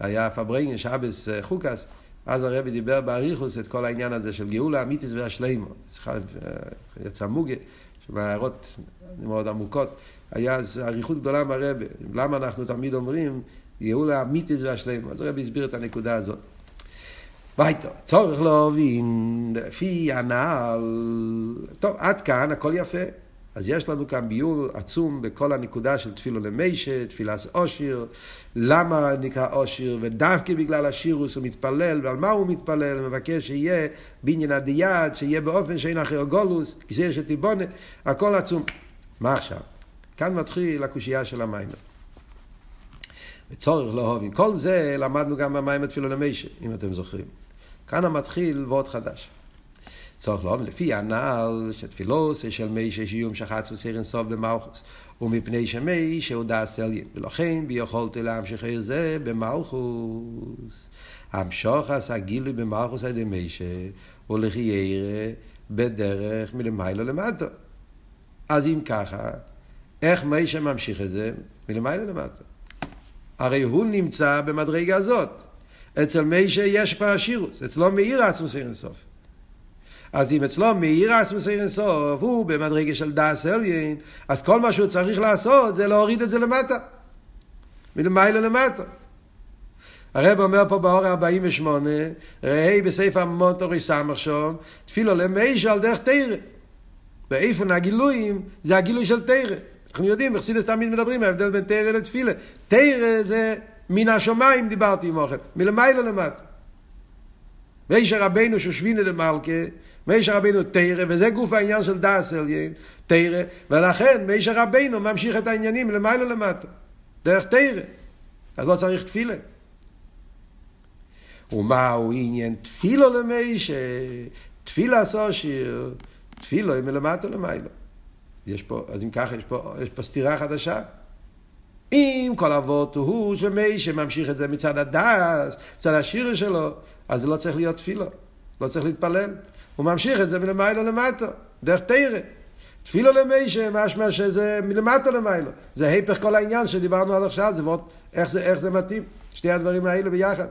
היה פברנגן, שבס אה, חוקס. אז הרבי דיבר באריכוס את כל העניין הזה של גאולה אמיתיס והשלימו. אה, יצא מוגה, מהערות מאוד עמוקות. היה אז אריכות גדולה מהרבי. למה אנחנו תמיד אומרים גאולה אמיתיס והשלימו? אז הרבי הסביר את הנקודה הזאת. וייטו, צורך להבין, לפי הנעל, טוב, עד כאן הכל יפה. אז יש לנו כאן ביור עצום בכל הנקודה של תפילו למיישה, תפילס אושיר, למה נקרא אושיר, ודווקא בגלל השירוס הוא מתפלל, ועל מה הוא מתפלל, הוא מבקש שיהיה בעניין הדיאד, שיהיה באופן שאין אחר גולוס, כסיר שתיבונה, הכל עצום. מה עכשיו? כאן מתחיל הקושייה של המים. וצורך לאהוב. עם כל זה למדנו גם במים תפילו למיישה, אם אתם זוכרים. כאן המתחיל ועוד חדש. צורך לאהוב לפי הנעל שתפילוס של מי שיום שחץ וסירן סוף במלכוס ומפני שמי שהוא דעש אלין ולכן ביכולתי להמשיך את זה במלכוס. המשוך עשה גילוי במלכוס על ידי מישה ולחיירה בדרך מלמיילו למטה אז אם ככה איך מישה ממשיך את זה מלמיילו למטה הרי הוא נמצא במדרגה הזאת. אצל מישה יש כבר השירוס אצלו מאיר עצמו סירן סוף אז אם אצלו מאיר עצמוס אין סוף, הוא במדרגה של דאס אליין, אז כל מה שהוא צריך לעשות זה להוריד את זה למטה. מלמעלה למטה. הרב אומר פה באור 48, ראי בספר מונטורי סמך שום, תפילו למישהו על דרך תרא. ואיפה הגילויים זה הגילוי של תרא. אנחנו יודעים, בחסידס תמיד מדברים, ההבדל בין תרא לתפילה. תרא זה מן השמיים דיברתי עם אוכל, מלמעלה למטה. ואיש רבנו שושבינה דמלכה, מישר רבינו תרא, וזה גוף העניין של דאס עליין, תרא, ולכן מישר רבינו ממשיך את העניינים למעלה למטה, דרך תרא. אז לא צריך תפילה. ומהו עניין תפילו למישה? תפילה סושיר, תפילו היא מלמטה למעלה. יש פה, אז אם ככה, יש פה, יש פה סתירה חדשה. אם כל אבות הוא שמישה ממשיך את זה מצד הדס, מצד השיר שלו, אז זה לא צריך להיות תפילו, לא צריך להתפלל. הוא ממשיך את זה מלמיילו למטה, דרך תרא. תפילו למישה, משמע שזה מלמטה למיילו. זה היפך כל העניין שדיברנו עד עכשיו, זה ועוד, איך זה, איך זה מתאים, שתי הדברים האלה ביחד.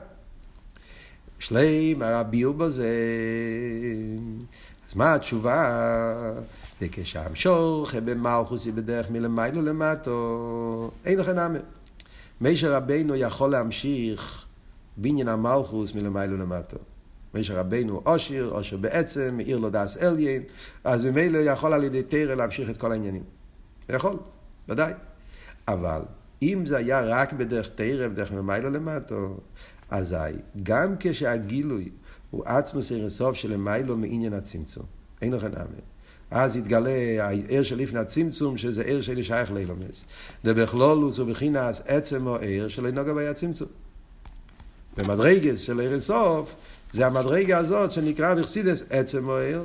שלם הביאו בזה. אז מה התשובה? זה כשהמשוך במלכוס היא בדרך מלמיילו למטו. אין לכם נאמר. מישה רבינו יכול להמשיך בעניין המלכוס מלמיילו למטו. משה רבנו אושיר, אושר בעצם, מאיר לו דס אליין, אז ממילא יכול על ידי תרא להמשיך את כל העניינים. יכול, ודאי. אבל אם זה היה רק בדרך תרא, בדרך ממיילו למטו, אזי גם כשהגילוי הוא עצמוס של למיילו מעניין הצמצום. אין לכם אמן. אז יתגלה העיר של לפני הצמצום, שזה עיר שלי שייך לאילומס. דבכלולוס ובחינס עצם או עיר שלא נוגע בי הצמצום. במדרגס של עיר הסוף, זה המדרגה הזאת שנקרא בחסידס עצם מוער,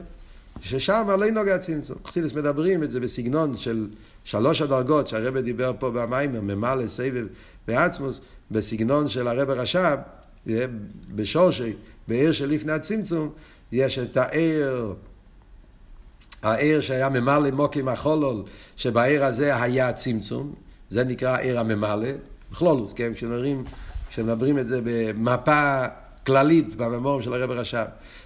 ששם לא נוגע צמצום. בחסידס מדברים את זה בסגנון של שלוש הדרגות שהרבא דיבר פה במים, ממלא, סבב ועצמוס, בסגנון של הרבא רש"ב, בשורשי, בעיר של לפני הצמצום, יש את העיר, העיר שהיה ממלא מוקים החולול, שבעיר הזה היה צמצום, זה נקרא עיר הממלא, בכלולוס, כן, כשמדברים, כשמדברים את זה במפה כללית בממורים של הרב רש"ב.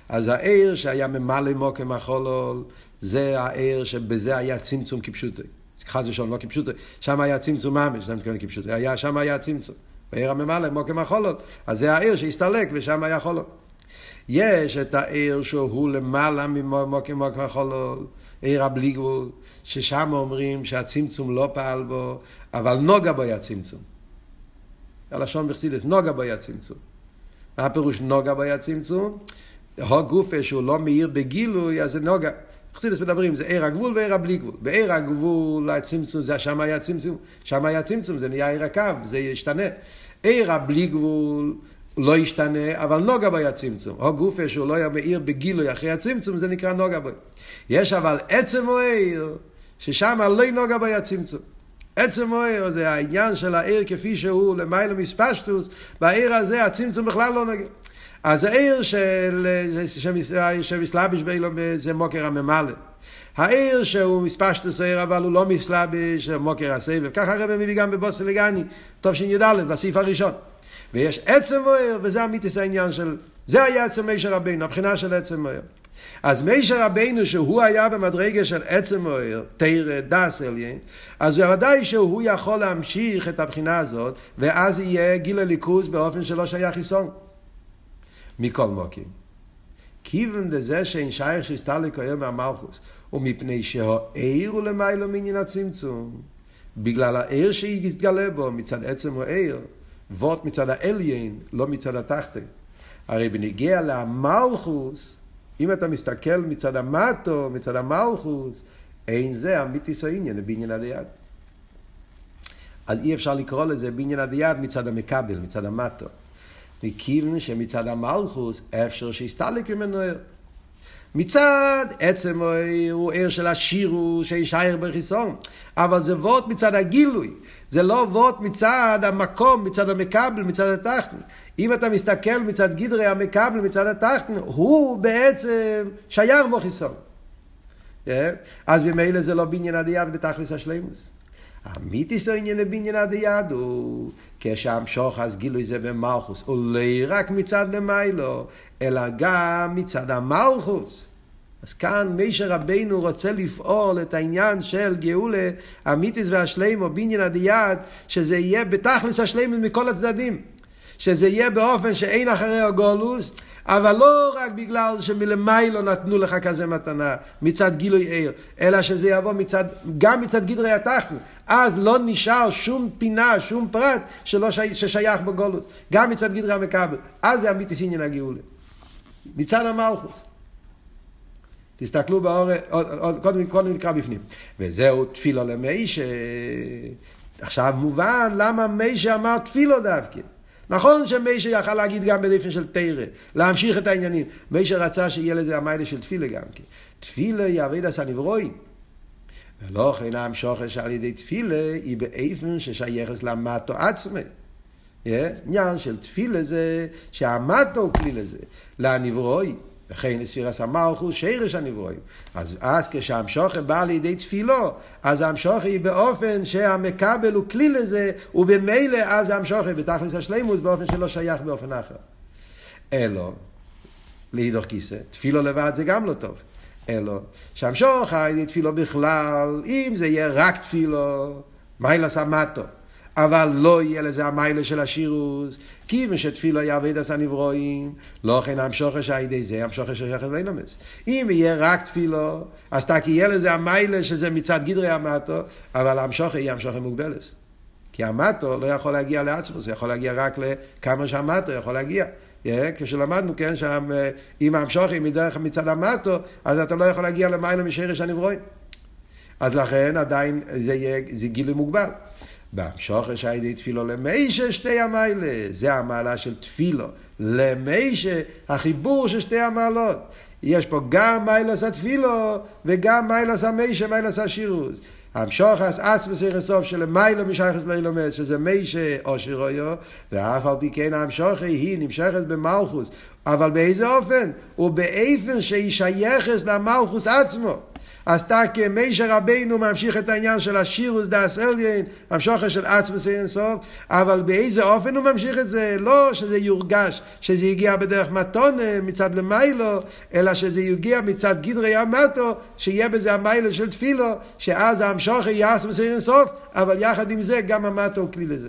אז העיר שהיה ממלא מוקם החולול, זה העיר שבזה היה צמצום כפשוטי. חס ושלום, לא כפשוטי, שם היה צמצום ממש, זה מתכוון כפשוטי, היה, שם היה צמצום. בעיר הממלא מוקם החולול, אז זה העיר שהסתלק ושם היה חולול. יש את העיר שהוא למעלה ממוקם מוקם החולול, עיר הבלי גבול, ששם אומרים שהצמצום לא פעל בו, אבל נוגה בו היה צמצום. הלשון בחסידס, נוגה בו היה צמצום. מה הפירוש נוגה ביה צמצום? הגופה שהוא לא מאיר בגילוי, אז זה נוגה. חסידס מדברים, זה עיר הגבול ועיר הבלי גבול. בעיר הגבול הצמצום, זה שם היה צמצום, שם היה צמצום, זה נהיה עיר הקו, זה ישתנה. עיר הבלי גבול לא ישתנה, אבל נוגה ביה צמצום. הגופה שהוא לא היה מאיר בגילוי אחרי הצמצום, זה נקרא נוגה ביה. יש אבל עצם או עיר, ששם לא נוגה ביה צמצום. עצם מויר זה העניין של העיר כפי שהוא למעלה מספשטוס, בעיר הזה הצמצום בכלל לא נגיד. אז העיר של, שמסלביש באילום זה מוקר הממלא. העיר שהוא מספשטוס העיר אבל הוא לא מסלביש מוקר הסבב. ככה הרב מביא גם בבוסר לגני, טוב שי"ד, בסעיף הראשון. ויש עצם מויר וזה אמיתיס העניין של, זה היה עצם מישר רבינו, הבחינה של עצם מויר. אז מישר רבינו שהוא היה במדרגה של עצם מוער, תרא, דס אליין, אז בוודאי שהוא יכול להמשיך את הבחינה הזאת, ואז יהיה גיל הליכוז באופן שלא שייך חיסון. מכל מוקים. כיוון דזה שאין שייך שהסתלק היום מהמלכוס, ומפני שהעיר הוא למיילו מעניין הצמצום. בגלל העיר שיתגלה בו מצד עצם העיר, וורט מצד האליין, לא מצד התחתן. הרי בניגיע למלכוס, אם אתה מסתכל מצד המטו, מצד המלכוס, אין זה אמיתיס העניין בעניין הדיד. אז אי אפשר לקרוא לזה בעניין הדיד מצד המקבל, מצד המטו. מכיוון שמצד המלכוס אפשר שיסתלק ממנו ער. מצד עצם הוא ער של השירו שישאר בחיסון, אבל זה וורט מצד הגילוי, זה לא וורט מצד המקום, מצד המקבל, מצד התחתן. אם אתה מסתכל מצד גדרי המקבל, מצד התחתן, הוא בעצם שייך בו חיסון. אה? אז במילא זה לא בניין הדיין בתכלס השלימוס. אמיתיס או עניין לבניין הדיד הוא כשהמשוך אז גילוי זה במלכוס, הוא לא רק מצד למיילו, אלא גם מצד המלכוס. אז כאן מישר רבינו רוצה לפעול את העניין של גאולה אמיתיס והשלימו, בניין הדיד, שזה יהיה בתכלס השלימוס מכל הצדדים. שזה יהיה באופן שאין אחרי הגולוס, אבל לא רק בגלל שמלמיילו נתנו לך כזה מתנה, מצד גילוי עיר, אלא שזה יבוא מצד, גם מצד גדרי התחתן. אז לא נשאר שום פינה, שום פרט שלא שי, ששייך בגולוס. גם מצד גדרי המקבל. אז זה אמיתיס עניין הגאולה. מצד המלכוס. תסתכלו באור, קודם, קודם נקרא בפנים. וזהו תפילו למיישה. עכשיו מובן למה מיישה אמר תפילו דווקא. נכון שמיישה יכל להגיד גם בדפן של תרא, להמשיך את העניינים. מיישה רצה שיהיה לזה המיילה של תפילה גם כן. תפילה היא אביד עשה נברואים. ולא כן המשוכש על ידי תפילה היא באיפן ששייכת למטו עצמי. עניין של תפילה זה שהמטו הוא כלי לזה, לנברואים. וכן לספירס המלכוס שירש הנברואים. אז, אז כשהמשוכן בא לידי תפילו, אז המשוכן היא באופן שהמקבל הוא כלי לזה, ובמילא אז המשוכן בתכלס השלימוס באופן שלא שייך באופן אחר. אלו, להידוך כיסא, תפילו לבד זה גם לא טוב. אלו, שהמשוך הידי תפילו בכלל, אם זה יהיה רק תפילו, מה ילעשה סמטו. אבל לא יהיה לזה המיילה של השירוס, כיוון שתפילו היה עבד עשה נברואים, לא כן המשוכש על ידי זה, המשוכש שייכת ואינומס. אם יהיה רק תפילו, אז תק יהיה לזה המיילה שזה מצד גדרי המטו, אבל המשוכש יהיה המשוכש מוגבלס. כי המטו לא יכול להגיע לעצמוס, הוא יכול להגיע רק לכמה שהמטו יכול להגיע. Yeah, כשלמדנו, כן, שאם המשוכי מדרך מצד המטו, אז אתה לא יכול להגיע למיילה משרש הנברואים. אז לכן עדיין זה יהיה, זה גילוי מוגבל. בהמשוכש הידי תפילו למיישה שתי המיילה. זה המעלה של תפילו. למיישה, החיבור של שתי המעלות. יש פה גם מיילס התפילו וגם מיילס המיישה, מיילס השירוס. המשוחס עצמוס יחסוף של מיילו משייכס לאילומס, שזה מיישה או שירויו, ואף על פי כן המשוחי היא נמשכת במלכוס. אבל באיזה אופן? הוא באיפן שהיא שייכת למלכוס עצמו. אז תקה מישר רבינו ממשיך את העניין של השירוס דאס אליין, המשוכר של עצמוס אין סוף, אבל באיזה אופן הוא ממשיך את זה? לא שזה יורגש, שזה יגיע בדרך מתונה מצד למיילו, אלא שזה יגיע מצד גדרי המטו, שיהיה בזה המיילו של תפילו, שאז המשוכר יהיה עצמוס אין סוף, אבל יחד עם זה גם המטו הוא כלי לזה.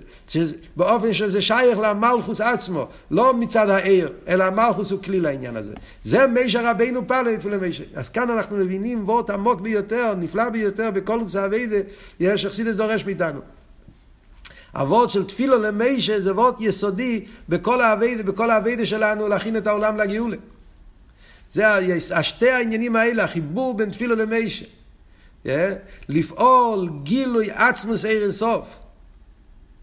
באופן שזה שייך למלכוס עצמו, לא מצד העיר, אלא המלכוס הוא כלי לעניין הזה. זה מישר רבינו פעל לפני מישר. אז כאן אנחנו מבינים וורט עמוק ביותר, נפלא ביותר, בכל אביידה, יש אכסידס דורש מאיתנו. הוורד של תפילו למישה זה וורד יסודי בכל האביידה, בכל האביידה שלנו להכין את העולם לגאולה. זה השתי העניינים האלה, החיבור בין תפילו למישה. לפעול גילוי עצמוס עיר אינסוף.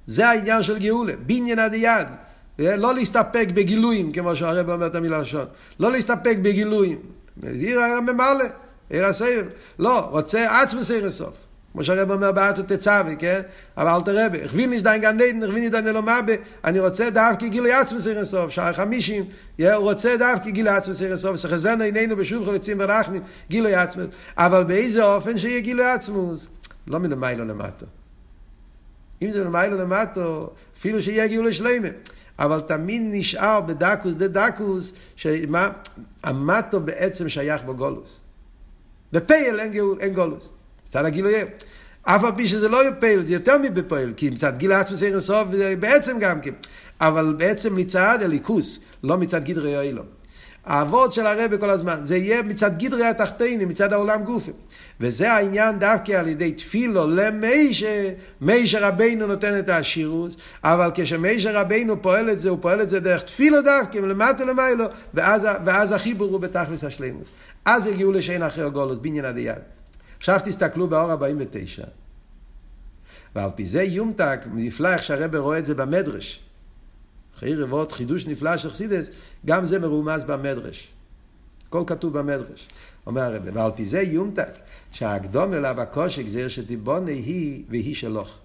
זה העניין של גאולה, בניין עד יד. לא להסתפק בגילויים, כמו שהרב אומר את המילה ראשון. לא להסתפק בגילויים. עיר ממלא. עיר הסבב. לא, רוצה עצמוס עיר הסוף. כמו שהרב אומר באתו תצאבי, כן? אבל אל תראה, הכווין יש דיין גן עדן, הכווין דיין אלומבה, אני רוצה דווקא גילוי עצמוס עיר הסוף, שער חמישים, הוא רוצה דווקא גילוי עצמוס עיר הסוף, שחזרנו עינינו בשוב חלוצים ורחמים, גילוי עצמוס, אבל באיזה אופן שיהיה גילוי עצמוס? לא מלמיילו למטו. אם זה מלמיילו למטו, אפילו שיהיה גילוי שלמה. אבל תמיד נשאר בדקוס דה דקוס, שהמטו בעצם שייך בגולוס. בפייל אין, גאול, אין גולוס. מצד הגילוי אף על פי שזה לא פייל, זה יותר מבפייל, כי מצד גיל עצמס אין סוף, בעצם גם כן. אבל בעצם מצד הליכוס, לא מצד גדרי אילום. האבות של הרבי כל הזמן, זה יהיה מצד גדרי התחתינים, מצד העולם גופי. וזה העניין דווקא על ידי תפילו למיישה, מיישה רבינו נותן את השירוס, אבל כשמיישה רבינו פועל את זה, הוא פועל את זה דרך תפילו דווקא, מלמטה למיילו, ואז, ואז החיבור הוא בתכלס השלימוס. אז הגיעו לשאין אחר גולוס, בניין הדיין. עכשיו תסתכלו באור 49. ועל פי זה יומתק, נפלא איך שהרבא רואה את זה במדרש. אחרי רבות חידוש נפלא של חסידס, גם זה מרומז במדרש. הכל כתוב במדרש. אומר הרב, ועל פי זה יומתק, שהקדום אליו הקושי גזיר שתיבונה היא והיא שלוך.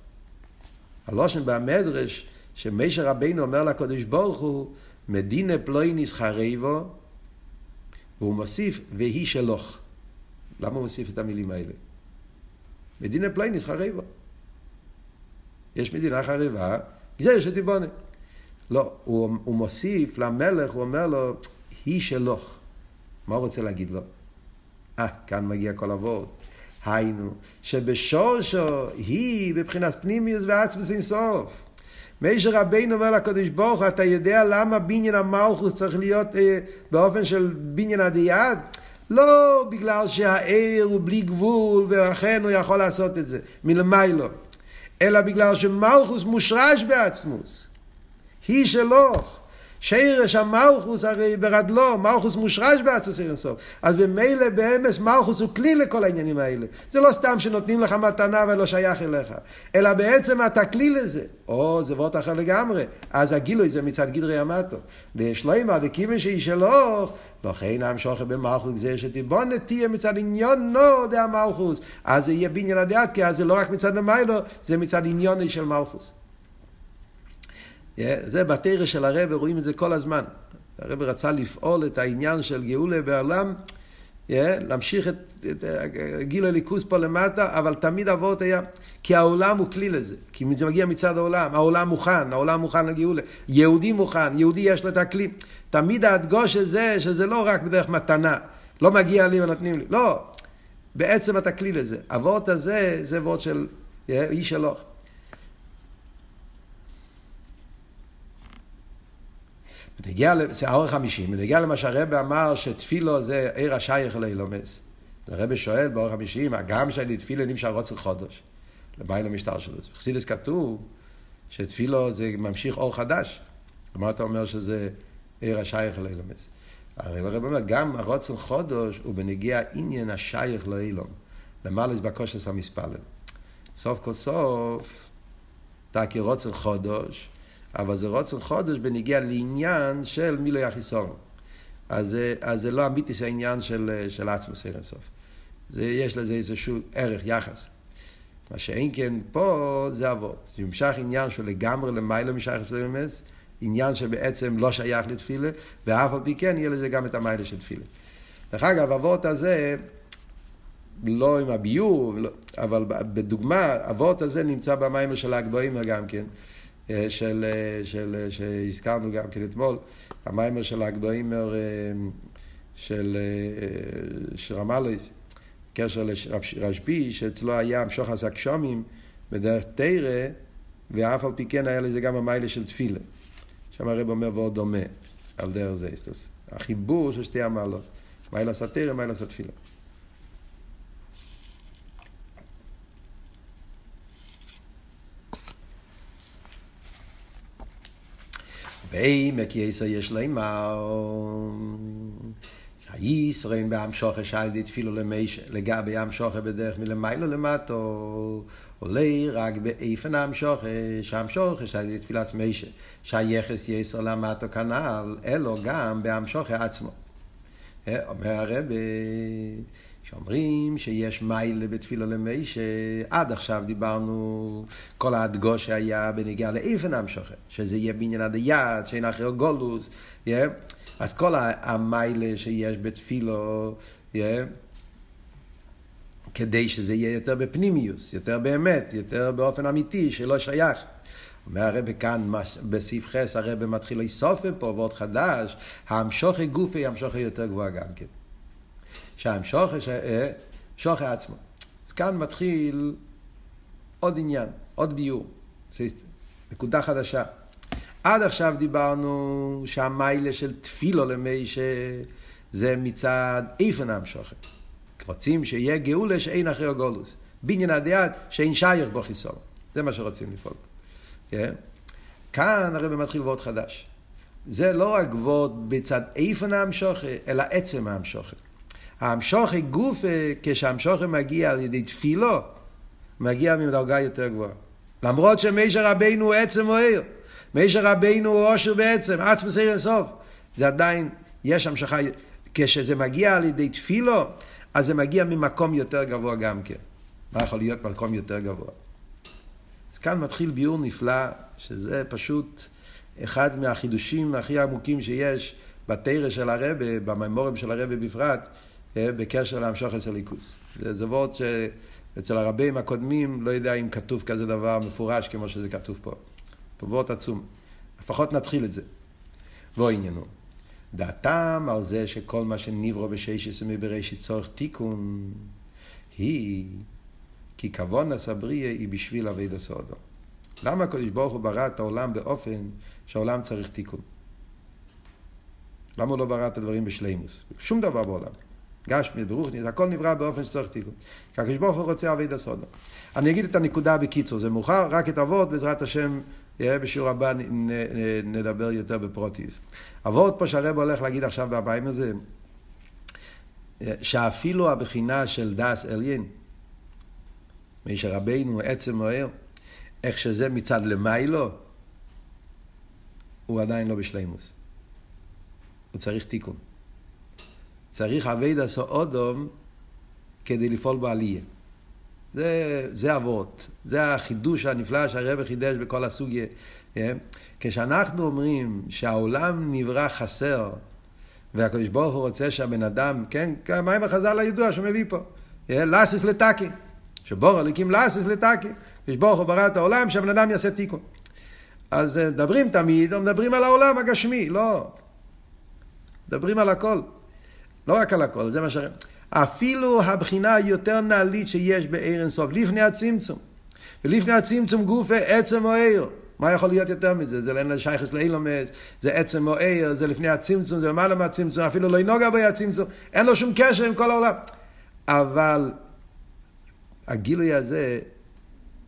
הלושן במדרש, שמשה רבינו אומר לקדוש ברוך הוא, מדינה פלויניס חריבו, והוא מוסיף, והיא שלוך. למה הוא מוסיף את המילים האלה? מדינה פלויניס חריבו. יש מדינה חריבה, גזיר שתיבונה. לא, הוא, הוא מוסיף למלך, הוא אומר לו, היא שלוך. מה הוא רוצה להגיד לו? אה, כאן מגיע כל הוורד. היינו, שבשורשו היא בבחינת פנימיוס ועצמוס אינסוף. מישר רבינו אומר לקדוש ברוך אתה יודע למה בניין המלכוס צריך להיות אה, באופן של בניין הדיעד? לא בגלל שהעיר הוא בלי גבול ולכן הוא יכול לעשות את זה, מלמיילו. אלא בגלל שמלכוס מושרש בעצמוס. היא שלוך. שירש המלכוס הרי ברדלו, מלכוס מושרש בעצמוס עיר אינסוף. אז במילא באמס מלכוס הוא כלי לכל העניינים האלה. זה לא סתם שנותנים לך מתנה ולא שייך אליך, אלא בעצם אתה כלי לזה. או, זה וורט אחר לגמרי. אז הגילוי זה מצד גדרי המטו. ושלוימה, וכיוון שהיא שלוך, לכן המשוכר במלכוס זה שתיבונת תהיה מצד עניון נו דה המלכוס. אז זה יהיה בניין הדעת, כי אז זה לא רק מצד המיילו, זה מצד עניוני של מלכוס. זה בתרא של הרב, רואים את זה כל הזמן. הרב רצה לפעול את העניין של גאולה בעולם, להמשיך את, את גיל הליכוס פה למטה, אבל תמיד אבות היה, כי העולם הוא כלי לזה, כי זה מגיע מצד העולם, העולם מוכן, העולם מוכן לגאולה, יהודי מוכן, יהודי יש לו את הכלי. תמיד ההדגוש הזה, שזה לא רק בדרך מתנה, לא מגיע לי ונותנים לי, לא, בעצם אתה כלי לזה. אבות הזה, זה אבות של איש הלוך. בנגיע, זה האור החמישים, בנגיע למה שהרבא אמר שתפילו זה עיר השייך לאילומס. אז הרבא שואל באור החמישים, הגם שאני תפילה נמשך רוצל חודש, לבעל המשטר שלו. בחסידס כתוב שתפילו זה ממשיך אור חדש. מה אתה אומר שזה עיר השייך לאילומס? הרי הרב אומר, גם הרוצן חודש הוא בנגיע עניין השייך לאילום. למעלה בקושס המספלל. סוף כל סוף, אתה כרוצן חודש, אבל זה רוצן חודש בניגיע לעניין של מילוי החיסון. אז, אז זה לא אמיתי זה העניין של, של עצמוס אין הסוף. זה, יש לזה איזשהו ערך, יחס. מה שאין כן פה זה אבות. נמשך עניין שהוא לגמרי למעלה משייך לסלמס, עניין שבעצם לא שייך לתפילה, ואף על פי כן יהיה לזה גם את המיילה של תפילה. דרך אגב, אבות הזה, לא עם הביור, לא, אבל בדוגמה, אבות הזה נמצא במים של הגבוהים גם כן. אה, של, אה, של, אה, שהזכרנו גם כן אתמול, המיימר של הגבוהימר של, של רמאלס, קשר לרשב"י, שאצלו היה המשוך הסקשומים בדרך תרא, ואף על פי כן היה לזה גם המיילה של תפילה. שם הרב אומר ועוד דומה על דרך זה. החיבור של שתי המעלות, מיילה סתרא, מיילה סתפילה. בעמק יסר יש לימר שהישרין בעם שוחר שעל תפילו למישה לגבי עם שוחר בדרך מלמיילו למטו עולה רק באיפן עם שוחר שעם שוחר שעל תפילת מישה שהיחס יסר למטו כנ"ל אלו גם בעם שוחר עצמו אומר הרבי שאומרים שיש מיילה בתפילו למי, שעד עכשיו דיברנו, כל ההדגוש שהיה בנגיעה לאיפן המשוכן, שזה יהיה בעניין עד היד, שאין אחר גולוס, yeah. אז כל המיילה שיש בתפילו, yeah. כדי שזה יהיה יותר בפנימיוס, יותר באמת, יותר באופן אמיתי, שלא שייך. אומר הרב כאן, בסעיף חס, הרב מתחיל לסופר פה, ועוד חדש, המשוכי גופי, המשוכי יותר גבוה גם כן. שם שוכר, אה, שוכר עצמו. אז כאן מתחיל עוד עניין, עוד ביור, נקודה חדשה. עד עכשיו דיברנו שהמיילה של תפילו למיישה זה מצד איפן המשוכן. רוצים שיהיה גאולה שאין אחרי גולוס. בניין הדעת שאין שייך בו חיסון. זה מה שרוצים לפעול. כן? כאן הרב מתחיל וורד חדש. זה לא רק וורד בצד איפן המשוכן, אלא עצם המשוכן. המשוכן גוף, כשהמשוכן מגיע על ידי תפילו, מגיע מדרגה יותר גבוהה. למרות שמשה רבינו הוא עצם אוהר. משה רבינו הוא עושר בעצם, עצמס עיר אינסוף. זה עדיין, יש המשכה, כשזה מגיע על ידי תפילו, אז זה מגיע ממקום יותר גבוה גם כן. מה יכול להיות מקום יותר גבוה? אז כאן מתחיל ביור נפלא, שזה פשוט אחד מהחידושים הכי עמוקים שיש בתרא של הרבה, במימורים של הרבה בפרט, אה, בקשר להמשוך אצל ליכוס. זה, וורד שאצל הרבים הקודמים, לא יודע אם כתוב כזה דבר מפורש כמו שזה כתוב פה. וורד עצום. לפחות נתחיל את זה. בוא עניינו. דעתם על זה שכל מה שנברו בששת מבראשית צורך תיקון, היא כי כבון הסבריה היא בשביל אבי הסודו. למה הקדוש ברוך הוא ברא את העולם באופן שהעולם צריך תיקון? למה הוא לא ברא את הדברים בשלימוס? שום דבר בעולם. גשמי, ברוכניס, הכל נברא באופן שצריך תיקון. כי הקדוש ברוך הוא רוצה אבי הסודו. אני אגיד את הנקודה בקיצור, זה מאוחר, רק את אבות, בעזרת השם, בשיעור הבא נדבר יותר בפרוטיס. אבות פה שהרב הולך להגיד עכשיו בבאים הזה, שאפילו הבחינה של דס אליין, מי שרבנו עצם מוער, איך שזה מצד למיילו, הוא עדיין לא בשלימוס. הוא צריך תיקון. צריך אבי דסו אודום כדי לפעול בעלייה. זה, זה אבות, זה החידוש הנפלא שהרב חידש בכל הסוגיה. כן? כשאנחנו אומרים שהעולם נברא חסר, והקדוש ברוך הוא רוצה שהבן אדם, כן, מה עם החז"ל הידוע שמביא פה? לאסיס לטאקי. שבור הליקים לאסיס לטאקי. הקדוש ברוך הוא ברא את העולם שהבן אדם יעשה תיקון. אז אה, מדברים תמיד, מדברים על העולם הגשמי, לא. מדברים על הכל. לא רק על הכל, זה מה ש... אפילו הבחינה היותר נעלית שיש בעיר אינסוף, לפני הצמצום. ולפני הצמצום גופה עצם או עיר. מה יכול להיות יותר מזה? זה אין שייכס לאילומס, זה עצם או עיר, זה לפני הצמצום, זה למעלה מהצמצום, אפילו לא ינוגע בי הצמצום, אין לו שום קשר עם כל העולם. אבל הגילוי הזה,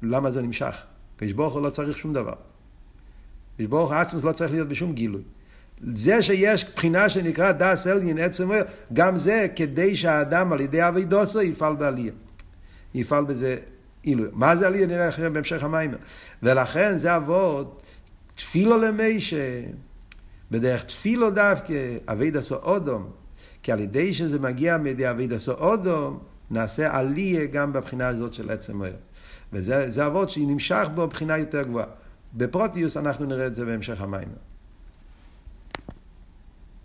למה זה נמשך? קדוש ברוך הוא לא צריך שום דבר. קדוש ברוך הוא עצמוס לא צריך להיות בשום גילוי. זה שיש בחינה שנקרא דס אליין עצם אומר, גם זה כדי שהאדם על ידי אבידוסו יפעל בעלייה. יפעל בזה עילוי. מה זה עלייה נראה אחרי בהמשך המים. ולכן זה אבות תפילו למישה, בדרך תפילו דווקא, אבידסו אודום. כי על ידי שזה מגיע מידי אבידסו אודום, נעשה עלייה גם בבחינה הזאת של עצם היום. וזה אבות שנמשך בו בחינה יותר גבוהה. בפרוטיוס אנחנו נראה את זה בהמשך המים.